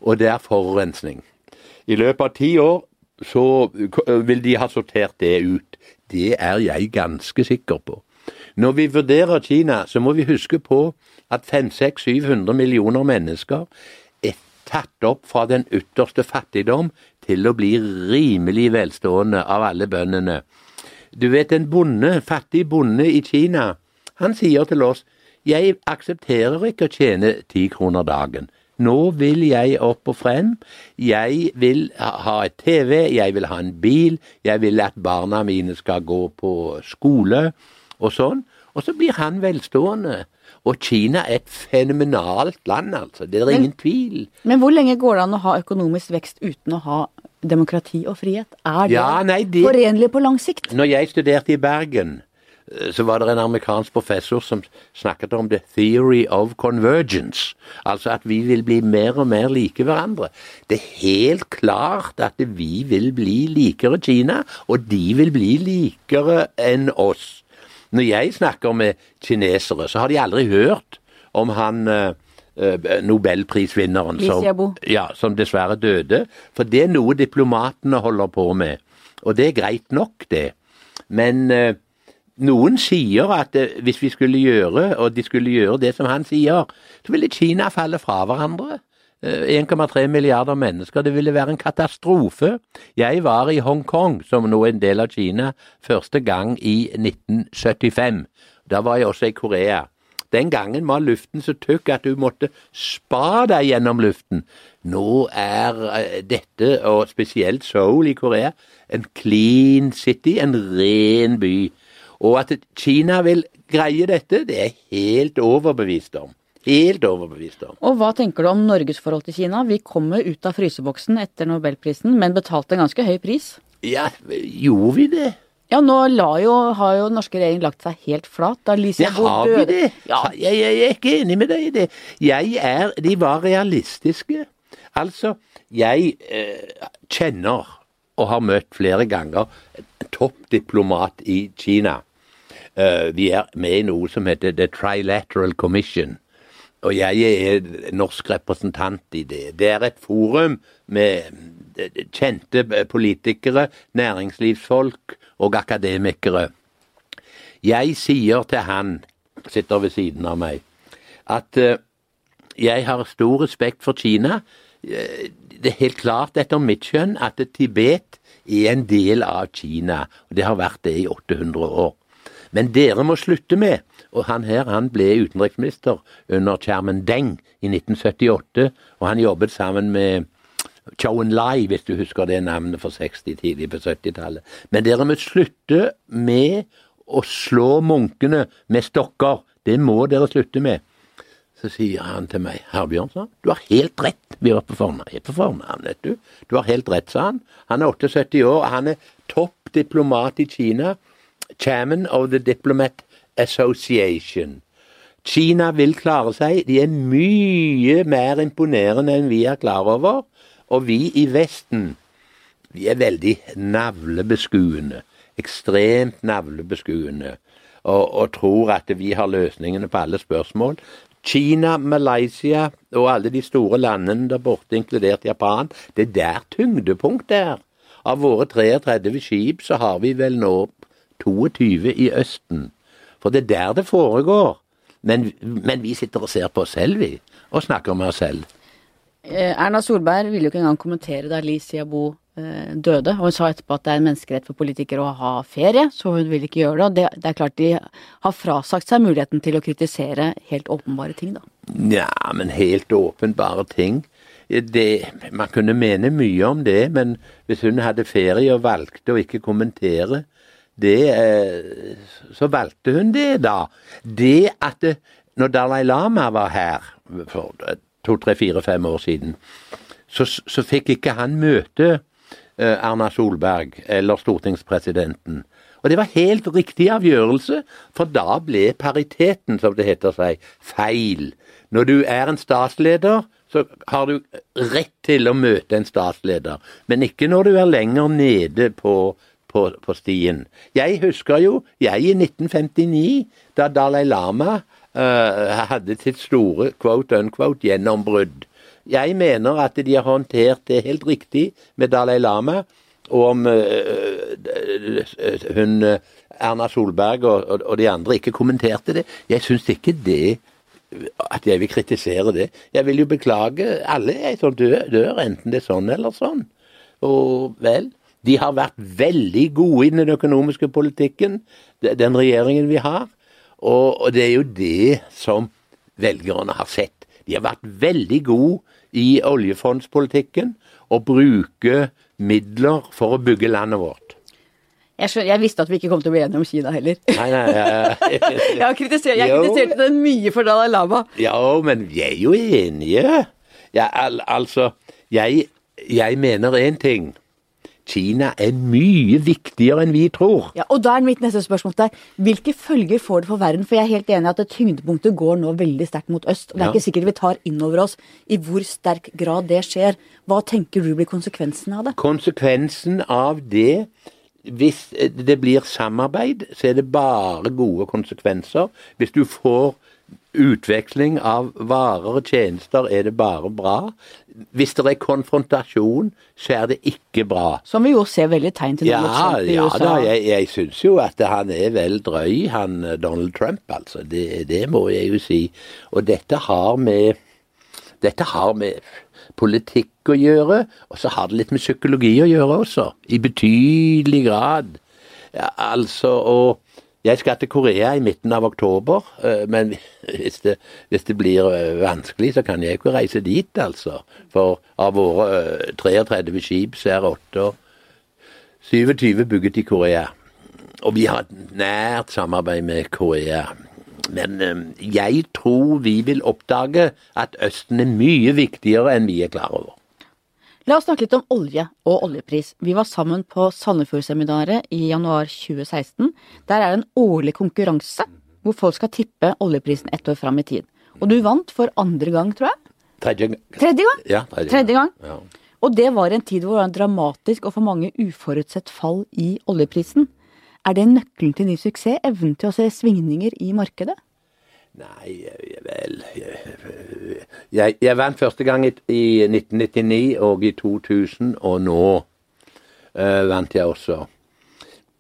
og det er forurensning. I løpet av ti år så vil de ha sortert det ut. Det er jeg ganske sikker på. Når vi vurderer Kina, så må vi huske på at 500-700 millioner mennesker er tatt opp fra den ytterste fattigdom til å bli rimelig velstående av alle bøndene. Du vet, en bonde, fattig bonde i Kina, han sier til oss jeg aksepterer ikke å tjene ti kroner dagen. Nå vil jeg opp og frem. Jeg vil ha et TV, jeg vil ha en bil, jeg vil at barna mine skal gå på skole og sånn. Og så blir han velstående. Og Kina er et fenomenalt land, altså. Det er Men- ingen tvil. Men hvor lenge går det an å ha økonomisk vekst uten å ha demokrati og frihet? Er det, Ja, nei, det- forenlig på lang sikt? Når jeg studerte i Bergen, så var det en amerikansk professor som snakket om the theory of convergence. Altså at vi vil bli mer og mer like hverandre. Det er helt klart at vi vil bli likere Kina, og de vil bli likere enn oss. Når jeg snakker med kinesere, så har de aldri hørt om han eh, eh, nobelprisvinneren som, ja, som dessverre døde. For det er noe diplomatene holder på med. Og det er greit nok, det. Men eh, noen sier at eh, hvis vi skulle gjøre, og de skulle gjøre det som han sier, så ville Kina falle fra hverandre. Eh, 1,3 milliarder mennesker. Det ville være en katastrofe. Jeg var i Hongkong, som nå er en del av Kina, første gang i 1975. Da var jeg også i Korea. Den gangen var luften så tykk at du måtte spa deg gjennom luften. Nå er eh, dette, og spesielt Seoul i Korea, en clean city, en ren by. Og at Kina vil greie dette, det er jeg helt overbevist om. Helt overbevist om. Og hva tenker du om Norges forhold til Kina? Vi kommer ut av fryseboksen etter nobelprisen, men betalte en ganske høy pris. Ja, gjorde vi det? Ja, nå la jo, har jo norske regjering lagt seg helt flat. Da Lise Ja, har vi det? Ja, Jeg, jeg, jeg er ikke enig med deg i det. Jeg er De var realistiske. Altså, jeg eh, kjenner og har møtt flere ganger en toppdiplomat i Kina. Eh, vi er med i noe som heter The Trilateral Commission. Og jeg er norsk representant i det. Det er et forum med eh, kjente politikere, næringslivsfolk og akademikere. Jeg sier til han, sitter ved siden av meg, at eh, jeg har stor respekt for Kina. Eh, det er helt klart etter mitt skjønn at Tibet er en del av Kina, og det har vært det i 800 år. Men dere må slutte med Og han her han ble utenriksminister under Chairman Deng i 1978, og han jobbet sammen med Chowen Lai, hvis du husker det navnet for 60, tidlig på 70-tallet. Men dere må slutte med å slå munkene med stokker. Det må dere slutte med. Så sier han til meg, herr Bjørnson, du har helt rett. Vi var på fornavn, vet du. Du har helt rett, sa han. Han er 78 år, han er topp diplomat i Kina. Chairman of the Diplomat Association. Kina vil klare seg. De er mye mer imponerende enn vi er klar over. Og vi i Vesten, vi er veldig navlebeskuende. Ekstremt navlebeskuende. Og, og tror at vi har løsningene på alle spørsmål. Kina, Malaysia og alle de store landene der borte, inkludert Japan, det er der tyngdepunktet er. Av våre 33 skip så har vi vel nå 22 i Østen. For det er der det foregår. Men, men vi sitter og ser på oss selv, vi. Og snakker med oss selv. Eh, Erna Solberg ville jo ikke engang kommentere da Li Xiaobo eh, døde, og hun sa etterpå at det er en menneskerett for politikere å ha ferie, så hun vil ikke gjøre det. Og det, det er klart de har frasagt seg muligheten til å kritisere helt åpenbare ting, da. Nja, men helt åpenbare ting. Det, man kunne mene mye om det, men hvis hun hadde ferie og valgte å ikke kommentere det, eh, så valgte hun det, da. Det at det, når Dalai Lama var her for to, tre, fire, fem år siden, så, så fikk ikke han møte eh, Erna Solberg eller stortingspresidenten. Og det var helt riktig avgjørelse, for da ble pariteten, som det heter seg, feil. Når du er en statsleder, så har du rett til å møte en statsleder, men ikke når du er lenger nede på, på, på stien. Jeg husker jo, jeg i 1959, da Dalai Lama uh, hadde sitt store quote unquote gjennombrudd. Jeg mener at de har håndtert det helt riktig med Dalai Lama. Og om eh, hun eh, Erna Solberg og, og, de andre ikke kommenterte det Jeg syns ikke det at jeg vil kritisere det. Jeg vil jo beklage alle jeg som dør, dør, enten det er sånn eller sånn. Og vel, de har vært veldig gode i den økonomiske politikken, den regjeringen vi har. Og, og det er jo det som velgerne har sett. De har vært veldig gode i oljefondspolitikken og bruke midler for å bygge landet vårt. Jeg, skjønner, jeg, visste at vi ikke kom til å bli enige om Kina heller. Nei, nei, jeg, jeg, kritisert, jeg kritiserte den mye for Dalai Lama. Ja, men vi er jo enige. Ja, al altså, jeg, jeg mener én ting. Kina er mye viktigere enn vi tror. Ja, og da er mitt neste spørsmål til deg. Hvilke følger får det for verden? For jeg er helt enig i at tyngdepunktet går nå veldig sterkt mot øst. og Det er ja. ikke sikkert vi tar inn over oss i hvor sterk grad det skjer. Hva tenker du blir konsekvensen av det? Konsekvensen av det hvis det blir samarbeid, så er det bare gode konsekvenser. Hvis du får utveksling av varer og tjenester, er det bare bra. Hvis det er konfrontasjon, så er det ikke bra. Som vi jo ser veldig tegn til ja, Trump ja. Ja da, jeg, jeg syns jo at han er vel drøy, han eh, Donald Trump, altså. Det, det må jeg jo si. Og dette har med Dette har med politikk å gjøre, og så har det litt med psykologi å gjøre også. I betydelig grad. Ja, altså, og jeg skal til Korea i midten av oktober, eh, men hvis det, hvis det, blir eh, vanskelig, så kan jeg ikke reise dit, altså. For av våre 33 eh, skip så er 8 27 bygget i Korea. Og vi har et nært samarbeid med Korea. Men jeg tror vi vil oppdage at Østen er mye viktigere enn vi er klar over. La oss snakke litt om olje og oljepris. Vi var sammen på Sandefjord-seminaret i januar 2016. Der er det en årlig konkurranse hvor folk skal tippe oljeprisen ett år fram i tid. Og du vant for andre gang, tror jeg? Tredje, tredje gang. Ja, tredje, tredje gang. Ja. Og det var en tid hvor det var en dramatisk og for mange uforutsett fall i oljeprisen. Er det nøkkelen til ny suksess, evnen til å se svingninger i markedet? Nei, vel jeg, jeg, vant første gang i, i, 1999 og i 2000, og nå uh, vant jeg også.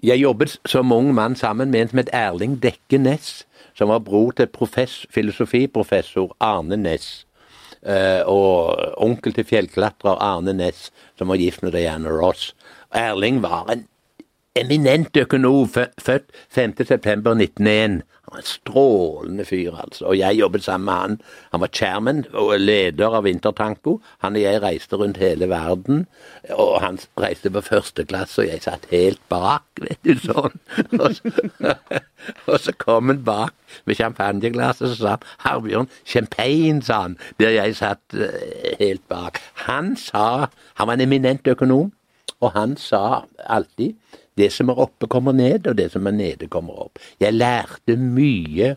Jeg jobbet som ung mann sammen med en som het Erling Dekke Næss, som var bror til profess, filosofiprofessor Arne Næss. Uh, og onkel til fjellklatrer Arne Næss, som var gift med Diana Ross. Erling var en eminent økonom, født 5.9.1901. En strålende fyr, altså. Og jeg jobbet sammen med han. Han var chairman og leder av Vintertanko. Han og jeg reiste rundt hele verden. Og han reiste på første klasse, og jeg satt helt bak, vet du, sånn. Og så, og så kom han bak med champagneglasset, og sa han 'Herbjørn, champagne', sa han, der jeg satt eh, helt bak. Han sa Han var en eminent økonom, og han sa alltid det som er oppe, kommer ned, og det som er nede, kommer opp. Jeg lærte mye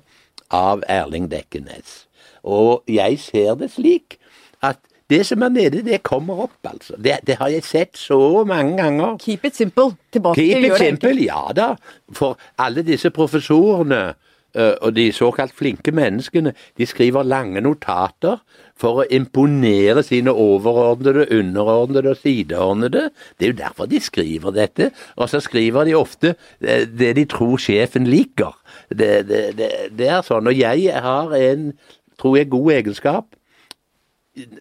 av Erling Dekkenes. Og jeg ser det slik at det som er nede, det kommer opp, altså. Det, det har jeg sett så mange ganger. Keep it simple. Tilbake Keep til it simple, ja da. For alle disse professorene og de såkalt flinke menneskene de skriver lange notater for å imponere sine overordnede, underordnede og sideordnede. Det er jo derfor de skriver dette. Og så skriver de ofte eh, det de tror sjefen liker. Det, det, det, det er sånn. Og jeg har en, tror jeg, god egenskap.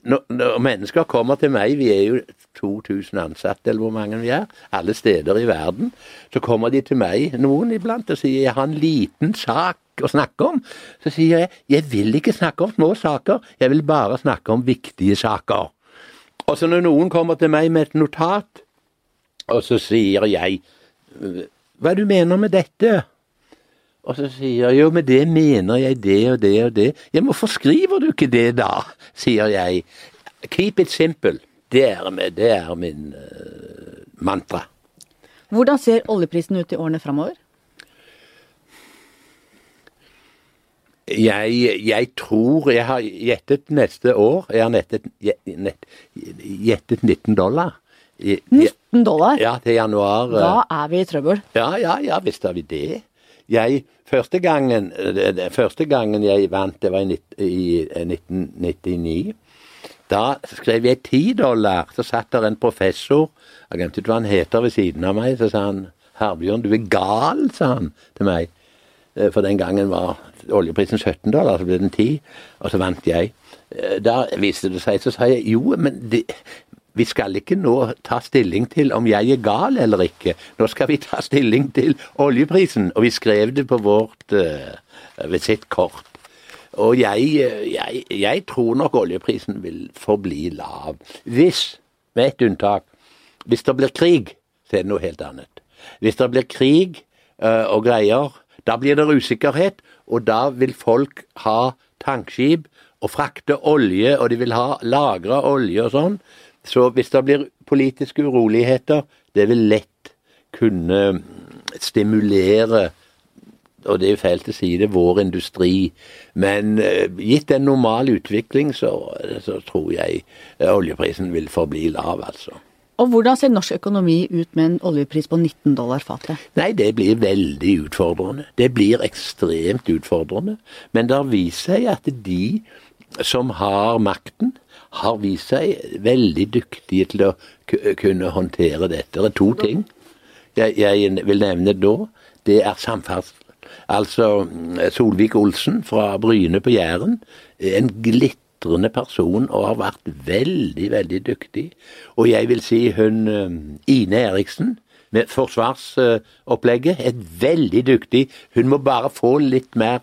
Når, når mennesker kommer til meg, vi er jo 2000 ansatte, eller hvor mange vi er, alle steder i verden. Så kommer de til meg, noen iblant, og sier jeg har en liten sak å snakke om. Så sier jeg jeg vil ikke snakke om små saker, jeg vil bare snakke om viktige saker. Og så når noen kommer til meg med et notat, og så sier jeg hva du mener med dette? Og så sier jeg jo, med det mener jeg det og det og det. Ja, hvorfor skriver du ikke det da? sier jeg. Keep it simple. Det er, det er min uh, mantra. Hvordan ser oljeprisen ut i årene framover? Jeg, jeg, tror jeg har gjettet neste år Jeg har nettet, gjettet 19 dollar. 19 dollar? Ja, til januar. Da eh. er vi i trøbbel. Ja, ja, ja, visst er vi det. Jeg, første, gangen, første gangen jeg vant, det var i, i 1999. Da skrev jeg ti dollar. Så satt der en professor, jeg glemte hva han heter, ved siden av meg. Så sa han 'Herbjørn, du er gal', sa han til meg. Eh, For den gangen var oljeprisen 17 dollar, så ble den 10, og så vant jeg. Eh, Da viste det seg, så sa jeg jo, men det, vi skal ikke nå ta stilling til om jeg er gal eller ikke. Nå skal vi ta stilling til oljeprisen. Og vi skrev det på vårt uh, visittkort. Og jeg, eh, jeg, jeg tror nok oljeprisen vil forbli lav. Hvis, med ett unntak, hvis det blir krig, så er det noe helt annet. Hvis det blir krig uh, og greier, da blir det usikkerhet, og da vil folk ha tankskip og frakte olje, og de vil ha lagra olje og sånn. Så hvis det blir politiske uroligheter, det vil lett kunne stimulere og det er jo fælt å si det, vår industri. Men eh, gitt en normal utvikling, så, så tror jeg eh, oljeprisen vil forbli lav, altså. Og hvordan ser norsk økonomi ut med en oljepris på 19 dollar fatet? Nei, det blir veldig utfordrende. Det blir ekstremt utfordrende. Men det har vist seg at de som har makten, har vist seg veldig dyktige til å kunne håndtere dette. Det er to ting jeg, jeg vil nevne da. Det er samferdsel. Altså Solvik-Olsen fra Bryne på Jæren. En glitrende person og har vært veldig, veldig dyktig. Og jeg vil si hun eh, Ine Eriksen med forsvarsopplegget er veldig dyktig. Hun må bare få litt mer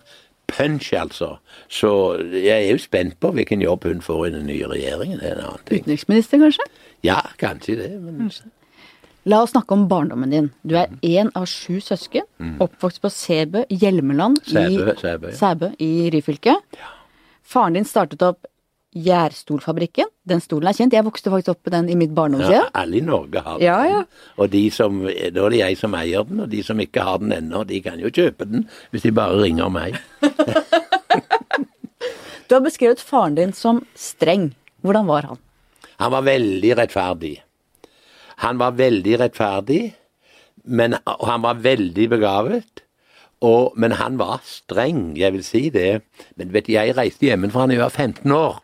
punch, altså. Så jeg er jo spent på hvilken jobb hun får i den nye regjeringen. Det er en annen ting. Utenriksminister, kanskje? Ja, kanskje det. Men La oss snakke om barndommen din. Du er én av sju søsken, oppvokst på Sæbø, Hjelmeland i Sæbø, Sæbø, ja. Sæbø i Ryfylke. Faren din startet opp Gjærstolfabrikken. Den stolen er kjent. Jeg vokste faktisk opp med den i mitt ja, alle i Norge har den. Ja, ja. Og de som, da er det jeg som eier den, og de som ikke har den ennå, de kan jo kjøpe den hvis de bare ringer meg. Du har beskrevet faren din som streng. Hvordan var han? Han var veldig rettferdig. Han var veldig rettferdig, men, og han var veldig begavet. Og, men han var streng, jeg vil si det. Men vet du, jeg reiste hjemmefra da jeg var 15 år.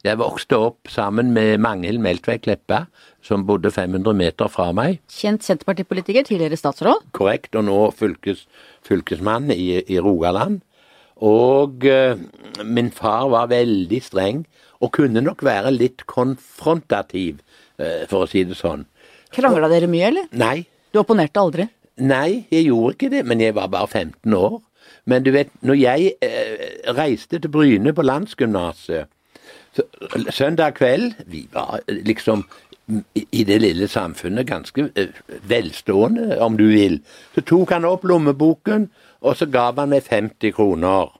Jeg vokste opp sammen med Magnhild Meltveit Kleppa, som bodde 500 meter fra meg. Kjent senterpartipolitiker, tidligere statsråd. korrekt, og nå fylkes, fylkesmann i, i Rogaland. Og eh, min far var veldig streng, og kunne nok være litt konfrontativ, eh, for å si det sånn. Krangla dere mye, eller? Nei, Du opponerte aldri? nei, jeg gjorde ikke det, men jeg var bare 15 år. Men du vet, når jeg eh, reiste til Bryne på landsgymnaset Søndag kveld Vi var eh, liksom i det lille samfunnet ganske eh, velstående, om du vil. Så tok han opp lommeboken, og så gav han meg 50 kroner.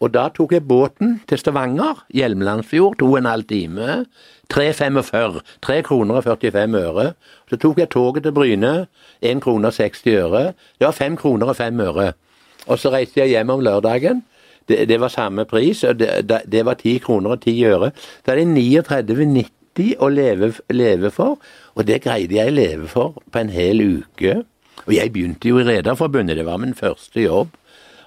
Og da tok jeg båten til Stavanger, Hjelmelandsfjord, to og en halv time. 3,45. 3 kroner og 45 øre. Så tok jeg toget til Bryne, 1 krone og 60 øre. Det var 5 kroner og 5 øre. Og så reiste jeg hjem om lørdagen. Det, det var samme pris, og det, det, var 10 kroner og 10 øre. Da er det 39,90 å leve, leve for, og det greide jeg å leve for på en hel uke. Og jeg begynte jo i Rederforbundet, det var min første jobb.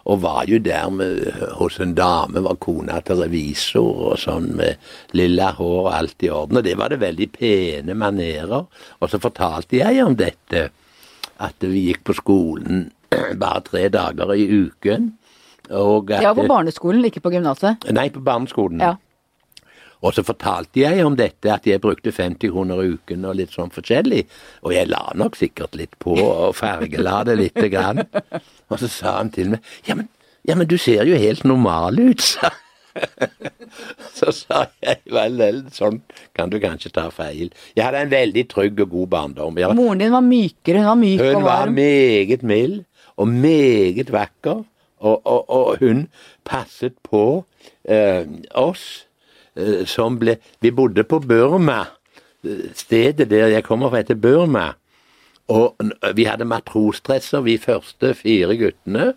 Og var jo der med, hos en dame, var kona til revisor og sånn, med lilla hår og alt i orden. Og det var det veldig pene manerer. Og så fortalte jeg om dette, at vi gikk på skolen bare tre dager i uken. Og at, ja, på barneskolen, ikke på gymnaset. Nei, på barneskolen. Ja. Og så fortalte jeg om dette, at jeg brukte 50 kroner i uken og litt sånn forskjellig. Og jeg la nok sikkert litt på og fargela det lite grann. Og så sa han til meg ja men, ja, men du ser jo helt normal ut, sa Så sa jeg vel, vel, sånn kan du kanskje ta feil. Jeg hadde en veldig trygg og god barndom. Moren din var mykere, hun var myk hun og var meget mild og meget vakker, og, og, og hun passet på eh, oss eh, som ble Vi bodde på Burma, eh, stedet der jeg kommer fra, heter Burma. Og vi hadde matrosdresser, vi første fire guttene.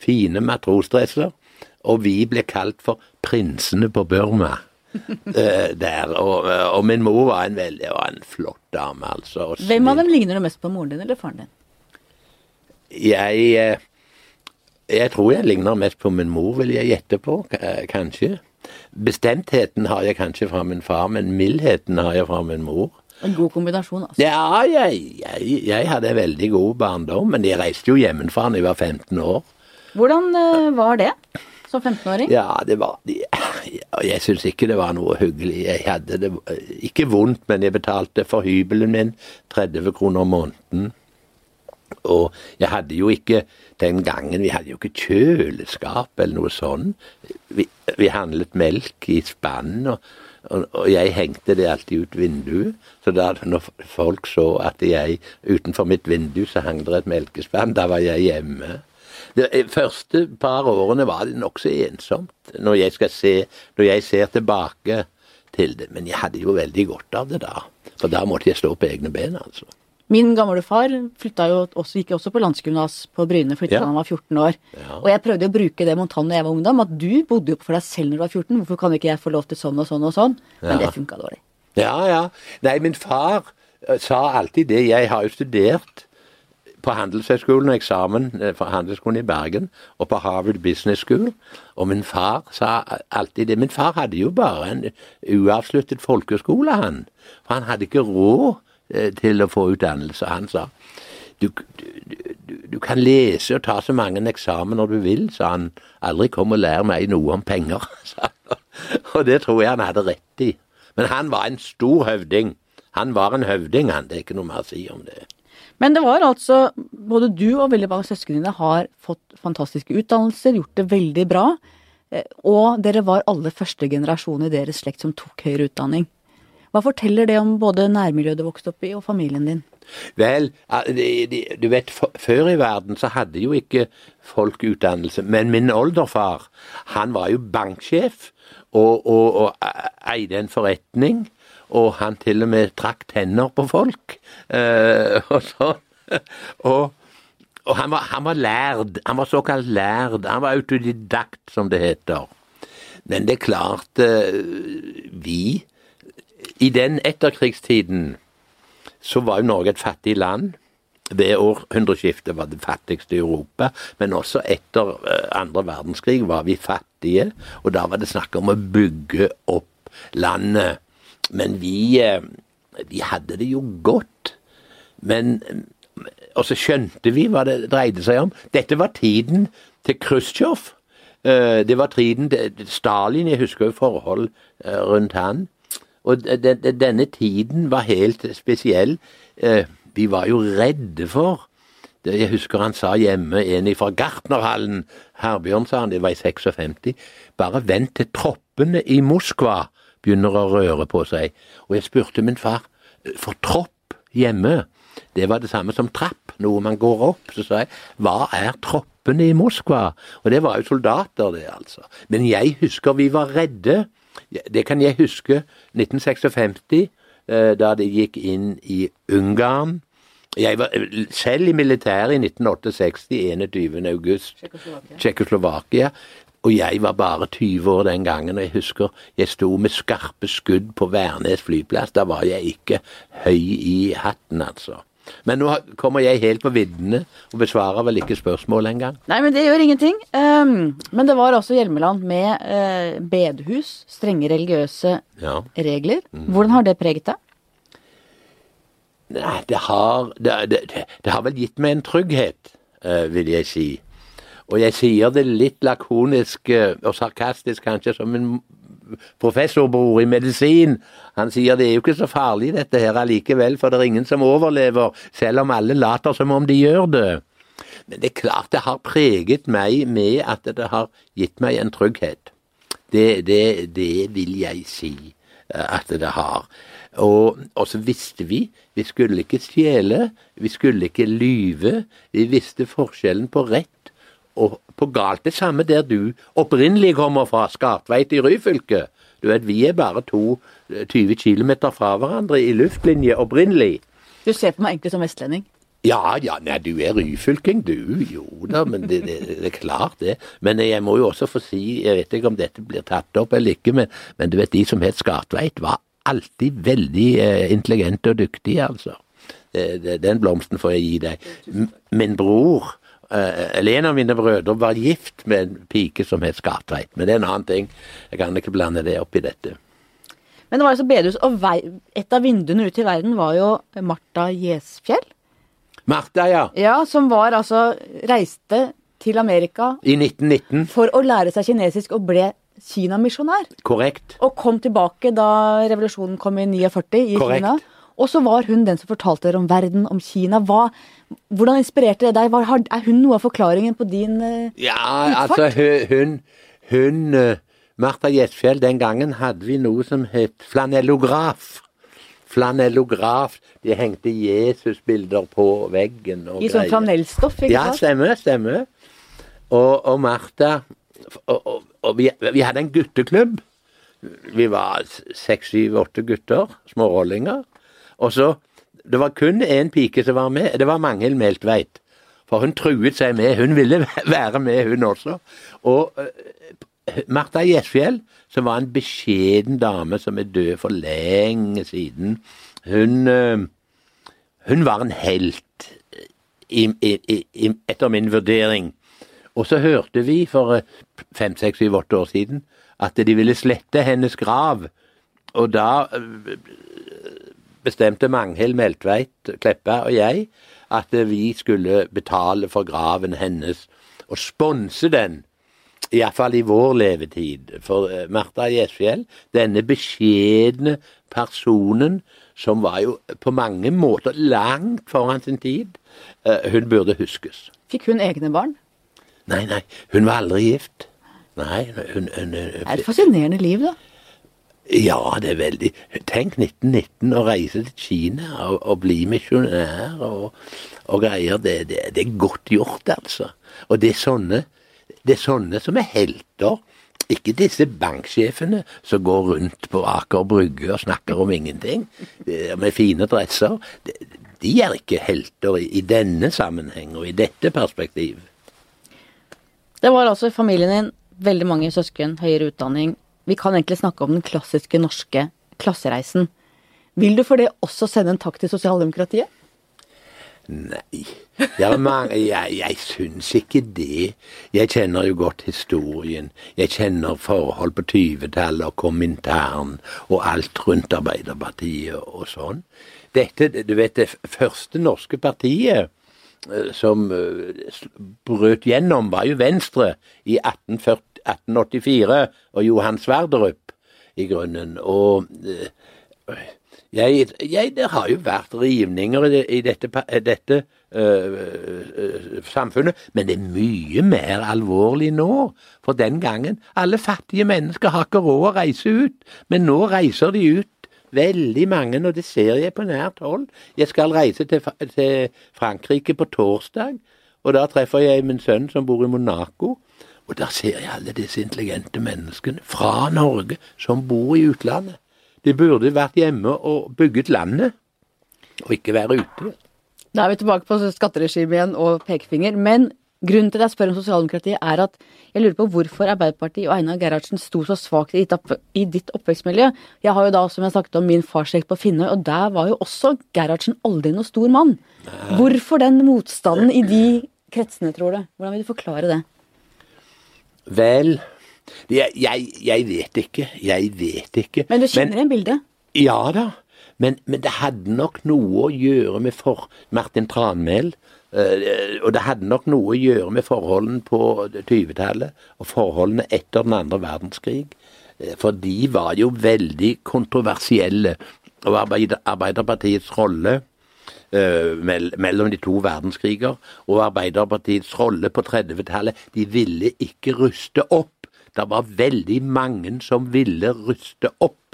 Fine matrosdresser. Og vi ble kalt for prinsene på Burma. eh, der, og, og min mor var en veldig var en flott dame, altså. Hvem av dem ligner du mest på moren din eller faren din? Jeg eh, Jeg tror jeg ligner mest på min mor, vil jeg gjette på. Kanskje. Bestemtheten har jeg kanskje fra min far, men mildheten har jeg fra min mor. En god kombinasjon, altså. Ja, jeg, jeg, jeg hadde en veldig god barndom, men jeg reiste jo hjemmefra da jeg var 15 år. Hvordan eh, var det som 15-åring? Ja, det var Jeg syns ikke det var noe hyggelig. Jeg hadde det ikke vondt, men jeg betalte for hybelen min 30 kroner om måneden. Og jeg hadde jo ikke den gangen Vi hadde jo ikke kjøleskap eller noe sånt. Vi, vi handlet melk i spann, og, og, og, jeg hengte det alltid ut vinduet. Så da når folk så at jeg utenfor mitt vindu så hang det et melkespann, da var jeg hjemme. De første par årene var det nokså ensomt, når jeg, se, når jeg ser tilbake til det. Men jeg hadde jo veldig godt av det da. For da måtte jeg stå på egne ben, altså. Min gamle far jo også, gikk også på landsgymnas på Bryne flytta ja. da han var 14 år. Ja. Og jeg prøvde å bruke det mot han da jeg var ungdom, at du bodde jo for deg selv når du var 14, hvorfor kan ikke jeg få lov til sånn og sånn og sånn? Men ja. det funka dårlig. Ja, ja. Nei, min far eh, sa alltid det. Jeg har jo studert på Handelshøyskolen og eksamen eh, fra Handelsskolen i Bergen og på Harvard Business School. Og min far sa alltid det. Min far hadde jo bare en uavsluttet folkeskole, han. For han hadde ikke råd til å få utdannelse. Han sa du, du, du, kan lese og ta så mange eksamener du vil, sa han. Aldri kom og lær meg noe om penger. og det tror jeg han hadde rett i. Men han var en stor høvding. Han var en høvding, han. Det er ikke noe mer å si om det. Men det var altså Både du og veldig mange søsken dine har fått fantastiske utdannelser, gjort det veldig bra. Eh, og dere var alle første generasjon i deres slekt som tok høyere utdanning. Hva forteller det om både nærmiljøet du vokste opp i, og familien din? Vel, du vet, før i verden så hadde jo ikke folk utdannelse. Men min oldefar, han var jo banksjef og, og, og eide en forretning. Og han til og med trakk tenner på folk. Eh, og sånn. Og, og han, var, han var lærd. Han var såkalt lærd. Han var autodidakt, som det heter. Men det er klart, uh, vi i den etterkrigstiden så var jo Norge et fattig land. Ved århundreskiftet var det fattigste i Europa, men også etter eh, andre verdenskrig var vi fattige. Og da var det snakk om å bygge opp landet. Men vi, eh, vi hadde det jo godt. Men Og så skjønte vi hva det dreide seg om. Dette var tiden til Khrusjtsjov. Eh, det var tiden til Stalin. Jeg husker jo forhold rundt han. Og denne tiden var helt spesiell. Eh, vi var jo redde for Jeg husker han sa hjemme, en fra Gartnerhallen, Herbjørn sa han, det var i 56, bare vent til troppene i Moskva begynner å røre på seg. Og jeg spurte min far, for tropp hjemme, det var det samme som trapp, noe man går opp. Så sa jeg, hva er troppene i Moskva? Og det var jo soldater, det altså. Men jeg husker vi var redde. Det kan jeg huske. 1956, eh, da det gikk inn i Ungarn. Jeg var eh, selv i militæret i 1968, 21. august. Tsjekkoslovakia. Og jeg var bare 20 år den gangen, og jeg husker jeg sto med skarpe skudd på Værnes flyplass. Da var jeg ikke høy i hatten, altså. Men nå kommer jeg helt på viddene og besvarer vel ikke spørsmål engang. Nei, men det gjør ingenting. Um, men det var også Hjelmeland med uh, bedehus, strenge religiøse ja. regler. Mm. Hvordan har det preget deg? Nei, det har, det, det, det har vel gitt meg en trygghet, uh, vil jeg si. Og jeg sier det litt lakonisk uh, og sarkastisk kanskje, som en professorbror i medisin. Han sier det er jo ikke så farlig dette her allikevel, for det er ingen som overlever, selv om alle later som om de gjør det. Men det er klart det har preget meg med at det har gitt meg en trygghet. Det, det, det vil jeg si eh, at det har. Og, og, så visste vi vi skulle ikke stjele, vi skulle ikke lyve. Vi visste forskjellen på rett og på galt. Det samme der du opprinnelig kommer fra, Skartveit i Ryfylke. Du vet, vi er bare to 20 eh, km fra hverandre i luftlinje opprinnelig. Du ser på meg egentlig som vestlending? Ja, ja, nei, du er ryfylking, du. Jo da, men det, det, det, er klart det. Men jeg må jo også få si, jeg vet ikke om dette blir tatt opp eller ikke, men, men du vet, de som het Skartveit, var alltid veldig eh, intelligente og dyktige, altså. Den blomsten får jeg gi deg. Min bror eller en av mine brødre var gift med en pike som het Skartveit. Men det er en annen ting. Jeg kan ikke blande det opp i dette. Men det var altså bedehus, og et av vinduene ut i verden var jo Marta Gjesfjell. Martha, ja. Ja, Som var altså reiste til Amerika I 1919. for å lære seg kinesisk og ble Kina-misjonær. Korrekt. Og kom tilbake da revolusjonen kom i 49 i Korrekt. Kina. Og så var hun den som fortalte dere om verden, om Kina. Hva, hvordan inspirerte det deg? Hva, er hun noe av forklaringen på din uh, Ja, Utfart? altså hun, hun, hun uh, Martha Gjesfjell, den gangen hadde vi noe som het flanellograf. Flanellograf. De hengte Jesusbilder på veggen og I sånn flanellstoff, ikke Ja, stemmer, stemmer. Og, og Martha Og, og, og vi, vi hadde en gutteklubb. Vi var seks, syv, åtte gutter. Smårollinger. Og så Det var kun én pike som var med. Det var Magnhild Meltveit. For hun truet seg med. Hun ville være med, hun også. Og Marta Martha Gjesfjell, som var en beskjeden dame som er død for lenge siden, hun eh, hun var en helt i, i, i, etter min vurdering. Og så hørte vi for eh, fem, seks, syv, åtte år siden at de ville slette hennes grav. Og da eh, bestemte Magnhild Meltveit Kleppa og jeg at vi skulle betale for graven hennes og sponse den. Iallfall i vår levetid. For eh, Martha Gjesfjell, denne beskjedne personen som var jo på mange måter langt foran sin tid, eh, hun burde huskes. Fikk hun egne barn? Nei, nei, hun var aldri gift. Nei, hun, hun, Det er et fascinerende liv, da. Ja, det er veldig Tenk 1919 å reise til Kina og, og bli misjonær og, og greier. Det, det, det er godt gjort, altså. Og det er sånne det er sånne som er helter. Ikke disse banksjefene som går rundt på Aker Brygge og snakker om ingenting, med fine dresser. De, er ikke helter i denne sammenheng og i dette perspektiv. Det var altså i familien din veldig mange søsken, høyere utdanning. Vi kan egentlig snakke om den klassiske norske klassereisen. Vil du for det også sende en takk til sosialdemokratiet? Nei, mange, jeg, jeg syns ikke det. Jeg kjenner jo godt historien. Jeg kjenner forhold på 20-tallet og Komintern og alt rundt Arbeiderpartiet og sånn. Dette, du vet, det første norske partiet eh, som eh, brøt gjennom, var jo Venstre i 1840, 1884 og Johan Sverdrup i grunnen. Og eh, jeg, jeg, det har jo vært rivninger i, i dette, eh, dette øh, samfunnet, men det er mye mer alvorlig nå. For den gangen Alle fattige mennesker har ikke råd å reise ut, men nå reiser de ut. Veldig mange, og det ser jeg på nært hold. Jeg skal reise til, til Frankrike på torsdag, og da treffer jeg min sønn som bor i Monaco. Og der ser jeg alle disse intelligente menneskene fra Norge som bor i utlandet. De burde vært hjemme og bygget landet, og ikke være ute. Da er vi tilbake på skatteregimet igjen og pekefinger. Men grunnen til at jeg spør om sosialdemokratiet, er at jeg lurer på hvorfor Arbeiderpartiet og Einar Gerhardsen sto så svakt i ditt, opp, oppvekstmiljø. Jeg har jo da, som jeg snakket om, min farsslekt på Finnøy, og der var jo også Gerhardsen aldri noe stor mann. Hvorfor den motstanden i de kretsene, tror du? Hvordan vil du forklare det? Vel, jeg, jeg, jeg vet ikke. Jeg vet ikke. Men du kjenner igjen bildet? Ja da, men, men det hadde nok noe å gjøre med for Martin Tranmæl. eh, og det hadde nok noe å gjøre med forholdene på 20-tallet og forholdene etter den andre verdenskrig. Eh, For de var jo veldig kontroversielle. Og Arbeiderpartiets rolle mellom de to verdenskriger og Arbeiderpartiets rolle på 30-tallet, de ville ikke ruste opp. Det var veldig mange som ville ruste opp.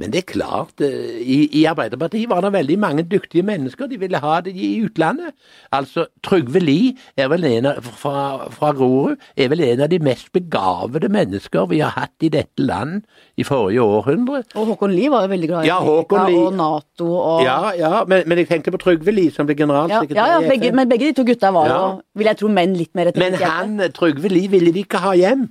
Men det er klart, eh, i, i Arbeiderpartiet var det veldig mange dyktige mennesker. De ville ha det i utlandet. Altså, Trygve Lie vel en av, fra, fra Grorud er vel en av de mest begavede mennesker vi har hatt i dette land i forrige århundre. Og Håkon Lie var jo veldig glad i Ja, Amerika Lie. og Nato og Ja, ja, men, men jeg tenker på Trygve Lie som ble ja, generalsekretær ja, i begge, men begge de to gutta var jo, vil jeg tro, menn litt mer etter Men han, Trygve Lie ville de ikke ha hjem.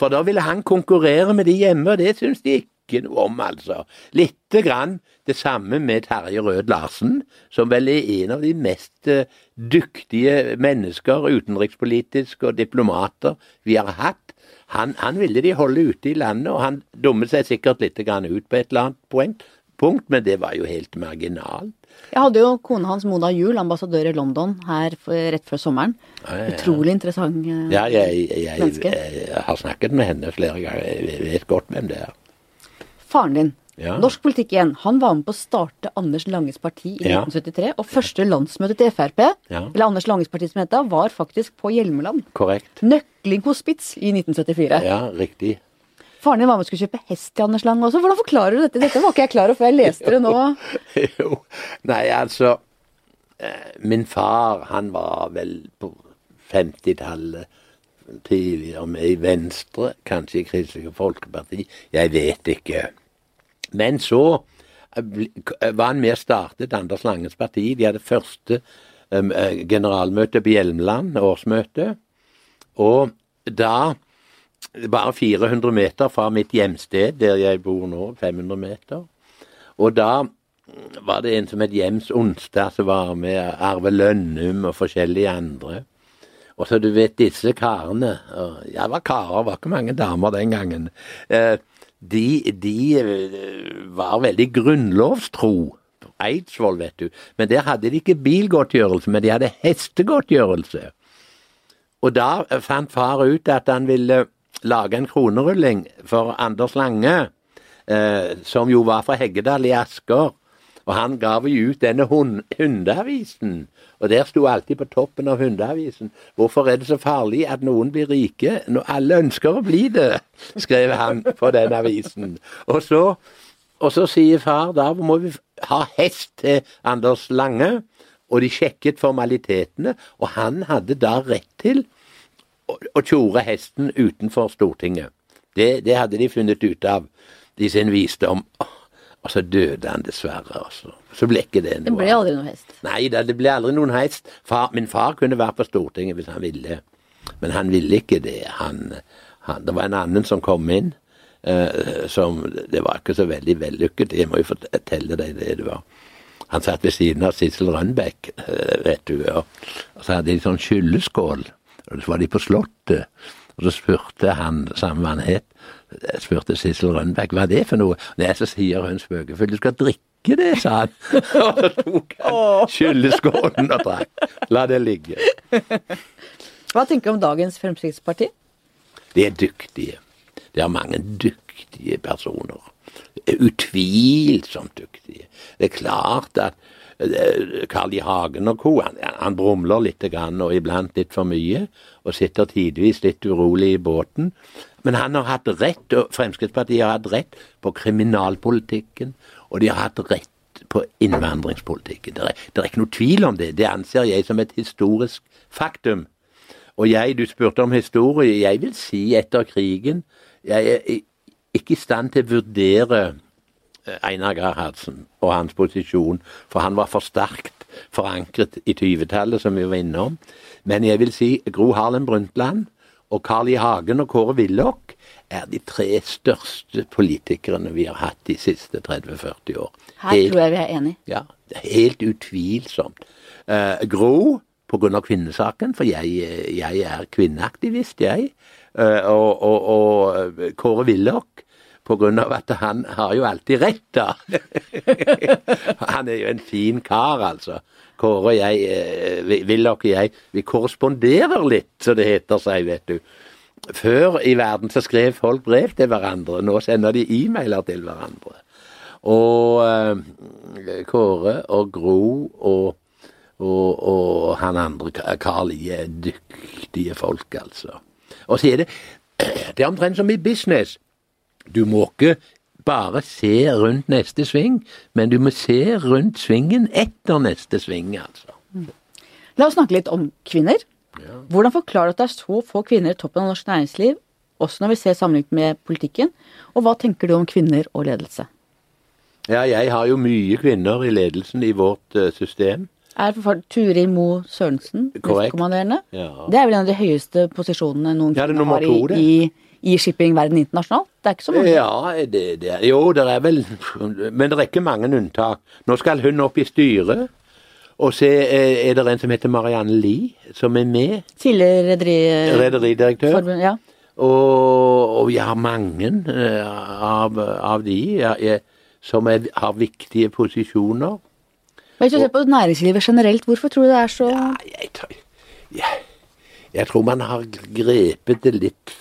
For da ville han konkurrere med de hjemme, og det syns de ikke noe om, altså. Lite grann det samme med Terje Rød Larsen, som vel er en av de mest eh, dyktige mennesker, utenrikspolitisk og diplomater, vi har hatt. Han, han ville de holde ute i landet, og han dummet seg sikkert litt grann ut på et eller annet poeng, punkt, men det var jo helt marginalt. Jeg hadde jo kona hans, Mona Juel, ambassadør i London her for, rett før sommeren. Ja, ja, ja. Utrolig interessant menneske. Ja, jeg, jeg, menneske. jeg har snakket med henne flere ganger. Jeg vet godt hvem det er. Faren din, Ja. norsk politikk igjen, han var med på å starte Anders Langes parti i Ja. 1973. Og første landsmøte til Frp, Ja. eller Anders Langes parti som het da, var faktisk på Hjelmeland. Korrekt. Nøkling hospits i 1974. Ja, riktig. Faren din var med og skulle kjøpe hest til Anders Lang også. Hvordan forklarer du dette? Dette var ikke jeg klar over før jeg leste det nå. jo, nei, altså eh, Min far, han var vel på 50-tallet tidligere med i Venstre, kanskje i Kristelig Folkeparti. Jeg vet ikke. Men så eh, k- var han med og startet Anders Langens parti. De hadde første eh, generalmøte på Hjelmeland, årsmøte. Og da bare 400 meter fra mitt hjemsted, der jeg bor nå, 500 meter. Og da var det en som het Jems Onsdag som var med, Arve Lønnum og forskjellige andre. Og så du vet disse karene Jeg var karer, var ikke mange damer den gangen. eh, De, de eh, var veldig grunnlovstro. Eidsvoll, vet du. Men der hadde de ikke bilgodtgjørelse, men de hadde hestegodtgjørelse. Og da fant far ut at han ville lage en kronerulling for Anders Lange, eh, som jo var fra Heggedal i Asker. Og han gav jo ut denne hund, hundeavisen, og der sto alltid på toppen av hundeavisen 'Hvorfor er det så farlig at noen blir rike når alle ønsker å bli det?' skrev han på den avisen. Og så, og så sier far da må vi ha hest til Anders Lange, og de sjekket formalitetene, og han hadde da rett til å, å tjore hesten utenfor Stortinget. Det, det hadde de funnet ut av i sin visdom. Og så døde han dessverre, altså. Så ble ikke det noe. Det ble aldri noen hest. Nei da, det ble aldri noen hest. Far, min far kunne vært på Stortinget hvis han ville, men han ville ikke det. Han, han, det var en annen som kom inn, eh, som Det var ikke så veldig vellykket. Jeg må jo fortelle deg det det var. Han satt ved siden av Sissel Rønbeck, eh, vet du, og, og så hadde de sånn skylleskål. Og så var de på Slottet, og så spurte han, samme hva han het, spurte Sissel Rønbeck hva er det for noe. Nei, så sier hun spøkefullt du skal drikke det, sa han. og så tok han skylleskålen og drakk. La det ligge. Hva tenker du om dagens Fremskrittsparti? De er dyktige. De har mange dyktige personer. Utvilsomt dyktige. Det er klart at Carl I. Hagen og co. Han, han brumler litt grann, og iblant litt for mye, og sitter tidvis litt urolig i båten. Men han har hatt rett, og Fremskrittspartiet har hatt rett på kriminalpolitikken, og de har hatt rett på innvandringspolitikken. Det er, det er ikke noe tvil om det. Det anser jeg som et historisk faktum. Og jeg, du spurte om historie, jeg vil si etter krigen Jeg er ikke i stand til å vurdere eh, Einar Gerhardsen og hans posisjon, for han var for sterkt forankret i 20-tallet, som vi var innom. Men jeg vil si Gro Harlem Brundtland og Carl I. Hagen og Kåre Willoch er de tre største politikerne vi har hatt de siste 30-40 år. Her Helt- tror jeg vi er enige. ja, helt utvilsomt. Uh, Gro av kvinnesaken, for jeg, eh, jeg er kvinneaktivist, jeg. Uh, og, og, og eh, Kåre Willoch av at han har jo alltid rett, da. han er jo en fin kar, altså. Kåre og jeg, eh, Willoch og jeg, vi korresponderer litt, så det heter seg, vet du. Før i verden så skrev folk brev til hverandre, nå sender de e-mailer til hverandre. Og eh, Kåre og Gro og, og, og han andre, Carl er dyktige folk, altså. Og så er det Det er omtrent som i business. Du må ikke bare se rundt neste sving, men du må se rundt svingen etter neste sving, altså. La oss snakke litt om kvinner. Hvordan forklarer du at det er så få kvinner i toppen av norsk næringsliv, også når vi ser sammenlignet med politikken? Og hva tenker du om kvinner og ledelse? Ja, jeg har jo mye kvinner i ledelsen i vårt eh, system. Er for Turi Mo Sørensen nestkommanderende? Ja. Det er vel en av de høyeste posisjonene noen Ja, er kvinner har i, i, i shippingverden internasjonalt. Det er ikke så mange. Ja, det, det, jo, det er vel Men det er ikke mange unntak. Nå skal hun opp i styret. Og så er er det en som heter Marianne Lie, som er med. Tidligere rederi... Rederidirektør. Ja. Og, og vi har mange eh, av, av de. Jeg, som er, har viktige posisjoner. Men Hvis du ser på næringslivet generelt, hvorfor tror du det er så Ja, jeg, tror- jeg, jeg tror man har grepet det litt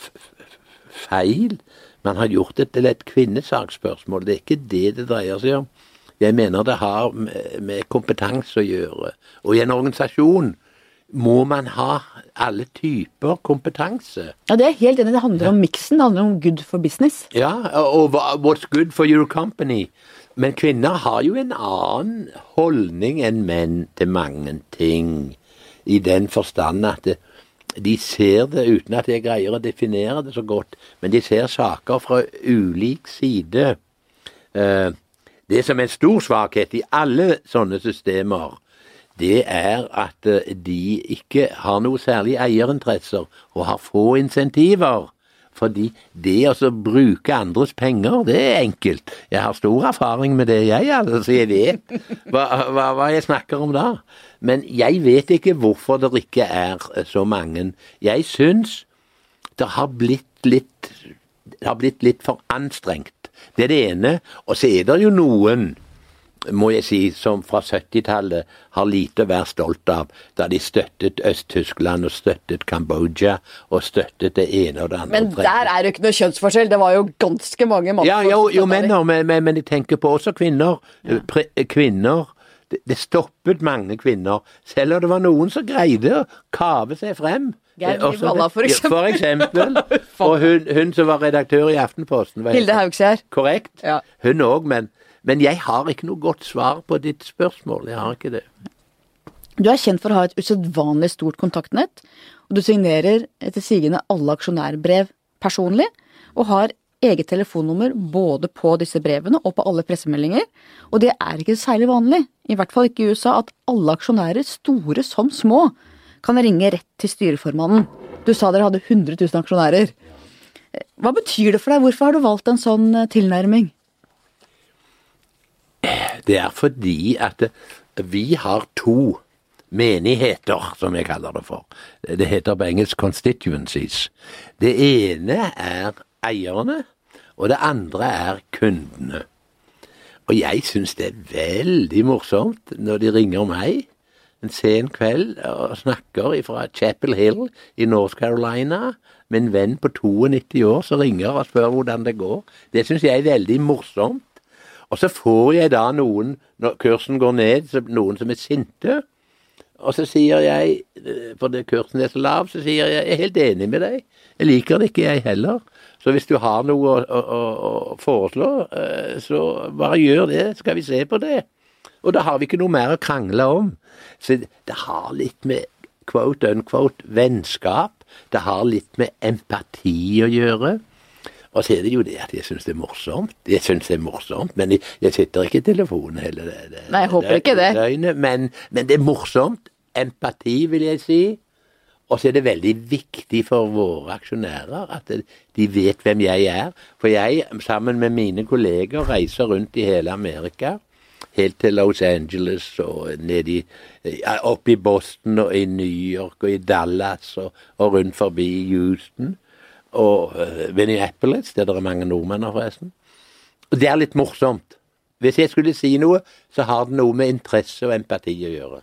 feil. Man har gjort det til et kvinnesaksspørsmål. Det er ikke det det dreier seg om. Jeg mener det har med, kompetanse å gjøre. Og i en organisasjon må man ha alle typer kompetanse. Ja, det er helt enig. Det handler om miksen. Det handler om good for business. Ja, og what's good for your company. Men kvinner har jo en annen holdning enn menn til mange ting. I den forstand at det, de ser det uten at jeg greier å definere det så godt. Men de ser saker fra ulik side. Eh, Det som er en stor svakhet i alle sånne systemer, det er at eh, de ikke har noe særlig eierinteresser og har få insentiver. Fordi det å bruke andres penger, det er enkelt. Jeg har stor erfaring med det, jeg, altså, så jeg vet hva, hva, hva jeg snakker om da. Men jeg vet ikke hvorfor det ikke er eh, så mange. Jeg syns det har blitt litt Det har blitt litt for anstrengt. Det er det ene. Og så er det jo noen må jeg si, som fra 70-tallet har lite å være stolt av, da de støttet Øst-Tyskland og støttet Kambodsja og støttet det ene og det andre. Men der er det ikke noe kjønnsforskjell. Det var jo ganske mange mann. Ja, jo, jo menn, men, men, men jeg tenker på også kvinner. Pre, kvinner det, det stoppet mange kvinner, selv om det var noen som greide å kave seg frem. Geir Eh, Valla, det- for eksempel. For eksempel. Og hun, hun som var redaktør i Aftenposten. Hilde Haugskjær. Korrekt. Ja. Hun òg, men, men jeg har ikke noe godt svar på ditt spørsmål. Jeg har ikke det. Du er kjent for å ha et usedvanlig stort kontaktnett, og du signerer etter sigende alle aksjonærbrev personlig, og har eget telefonnummer både på disse brevene og på alle pressemeldinger. Og det er ikke særlig vanlig, i hvert fall ikke i USA, at alle aksjonærer, store som små, kan ringe rett til styreformannen. Du sa dere hadde 100 000 aksjonærer. Hva betyr det for deg? Hvorfor har du valgt en sånn tilnærming? Det er fordi at vi har to menigheter, som jeg kaller det for. Det heter på engelsk constituencies. Det ene er eierne, og det andre er kundene. Og jeg syns det er veldig morsomt når de ringer meg en sen kveld og snakker fra Chapel Hill i North Carolina med en venn på 92 år som ringer og spør hvordan det går. Det syns jeg er veldig morsomt. Og så får jeg da noen, når kursen går ned, noen som er sinte. Og så sier jeg, eh, fordi kursen er så lav, så sier jeg jeg er helt enig med deg. Jeg liker det ikke, jeg heller. Så hvis du har noe å, å, å, foreslå, eh, så bare gjør det, skal vi se på det. Og da har vi ikke noe mer å krangle om. Så det har litt med quote unquote vennskap, det har litt med empati å gjøre. Og så er det jo det at jeg syns det er morsomt. Jeg syns det er morsomt, men jeg, jeg sitter ikke i telefonen hele det, det, Nei, jeg håper ikke det. døgnet. Men, men det er morsomt. Empati, vil jeg si. Og så er det veldig viktig for våre aksjonærer at de vet hvem jeg er. For jeg, sammen med mine kolleger, reiser rundt i hele Amerika. Helt til Los Angeles og ned i, opp i Boston og i New York og i Dallas og, og rundt forbi Houston. Og Minneapolis, der det er mange nordmenn forresten. Og det er litt morsomt. Hvis jeg skulle si noe, så har det noe med interesse og empati å gjøre.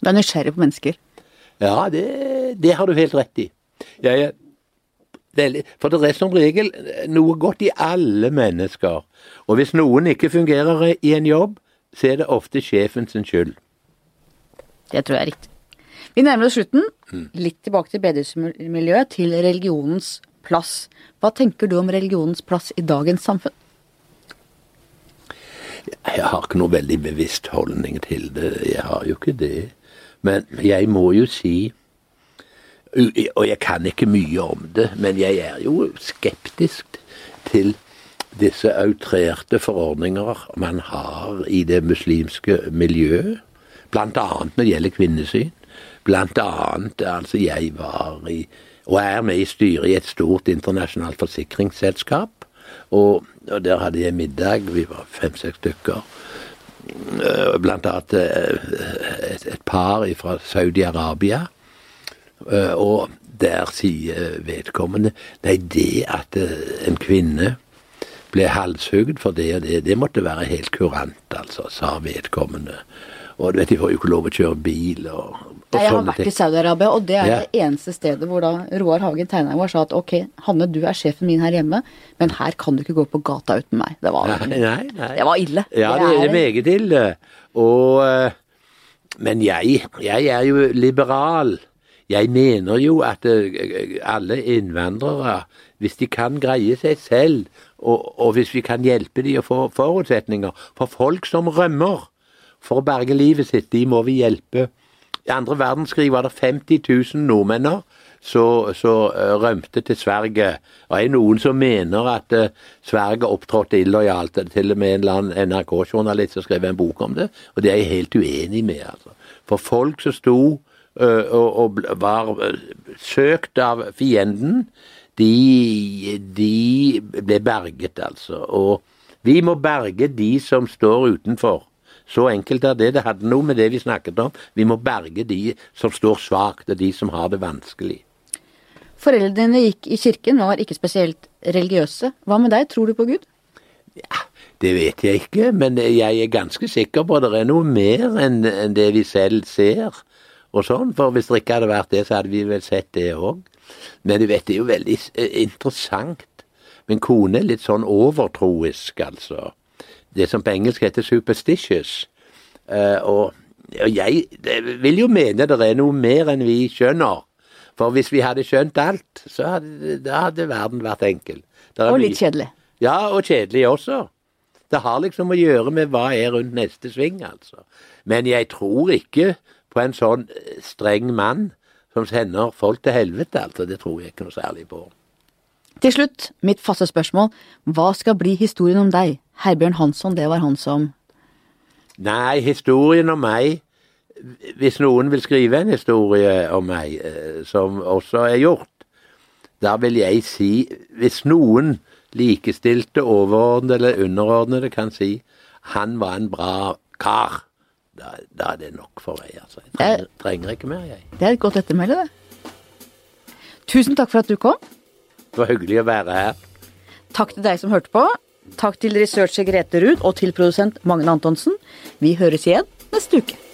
Du er nysgjerrig på mennesker. Ja, det, det har du helt rett i. Jeg er for det er som regel noe godt i alle mennesker. Og hvis noen ikke fungerer i en jobb, så er det ofte sjefen sin skyld. Det tror jeg er riktig. Vi nærmer oss slutten. Litt tilbake til bedehusmiljøet, til religionens plass. Hva tenker du om religionens plass i dagens samfunn? Jeg har ikke noe veldig bevisst holdning til det. Jeg har jo ikke det. Men jeg må jo si Og jeg kan ikke mye om det, men jeg er jo skeptisk til disse outrerte forordninger man har i det muslimske miljøet. Annet når det gjelder kvinnesyn. Blant annet altså jeg var i og er med i styret i et stort internasjonalt forsikringsselskap. Og, og der hadde jeg middag, vi var fem-seks stykker. Eh, Blant annet eh, et, et par fra Saudi-Arabia. Eh, Og der sier vedkommende Nei, det at en kvinne ble halshugd for det og det. Det måtte være helt kurant, altså, sa vedkommende. Og du vet, de får jo ikke lov å kjøre bil og Nei, jeg har vært ting. i Saudi-Arabia, og det er Ja. det eneste stedet hvor da Roar Hagen Teinheim sa at ok, Hanne, du er sjefen min her hjemme, men her kan du ikke gå på gata uten meg. Det var, Nei, nei, det var ille. Ja, det er meget ille. Og, eh, men jeg, jeg er jo liberal. Jeg mener jo at eh, alle innvandrere, hvis de kan greie seg selv, og, og hvis vi kan hjelpe dem å få forutsetninger For folk som rømmer for å berge livet sitt, de må vi hjelpe. I andre verdenskrig var det 50 000 nordmenn som rømte til Sverige. Det er noen som mener at uh, Sverige opptrådte illojalt. Det er Til og med en NRK-journalist som skrev en bok om det, og det er jeg helt uenig med. altså. For folk som sto eh, og, og var eh, søkt av fienden, de, de ble berget, altså. Og vi må berge de som står utenfor. Så enkelt er det. Det hadde noe med det vi snakket om. Vi må berge de som står svakt, og de som har det vanskelig. Foreldrene dine gikk i kirken, men var ikke spesielt religiøse. Hva med deg, tror du på Gud? Ja, Det vet jeg ikke, men jeg er ganske sikker på at det er noe mer enn enn det vi selv ser. og sånn, For hvis det ikke hadde vært det, så hadde vi vel sett det òg. Men du vet, det er jo veldig eh, interessant. Min kone er litt sånn overtroisk, altså. Det som på engelsk heter superstitious. Eh, og, jeg vil jo mene det er noe mer enn vi skjønner. For hvis vi hadde skjønt alt, så hadde, da hadde verden vært enkel. Og litt kjedelig. ja, og kjedelig også. Det har liksom å gjøre med hva er rundt neste sving, altså. Men jeg tror ikke på en sånn eh, streng mann som sender folk til helvete, altså. Det tror jeg ikke noe særlig på. Til slutt, mitt faste spørsmål. Hva skal bli historien om deg? Herbjørn Hansson, det var han som Nei, historien om meg Hvis noen vil skrive en historie om meg, eh, som også er gjort, da vil jeg si Hvis noen likestilte, overordnede eller underordnede kan si han var en bra kar, da, da er det nok for meg. altså. Jeg trenger, trenger ikke mer, jeg. Det er et godt ettermæle, det. Tusen takk for at du kom. Det var hyggelig å være her. Takk til deg som hørte på. Takk til researcher Grete Ruud og til produsent Magne Antonsen. Vi høres igjen neste uke.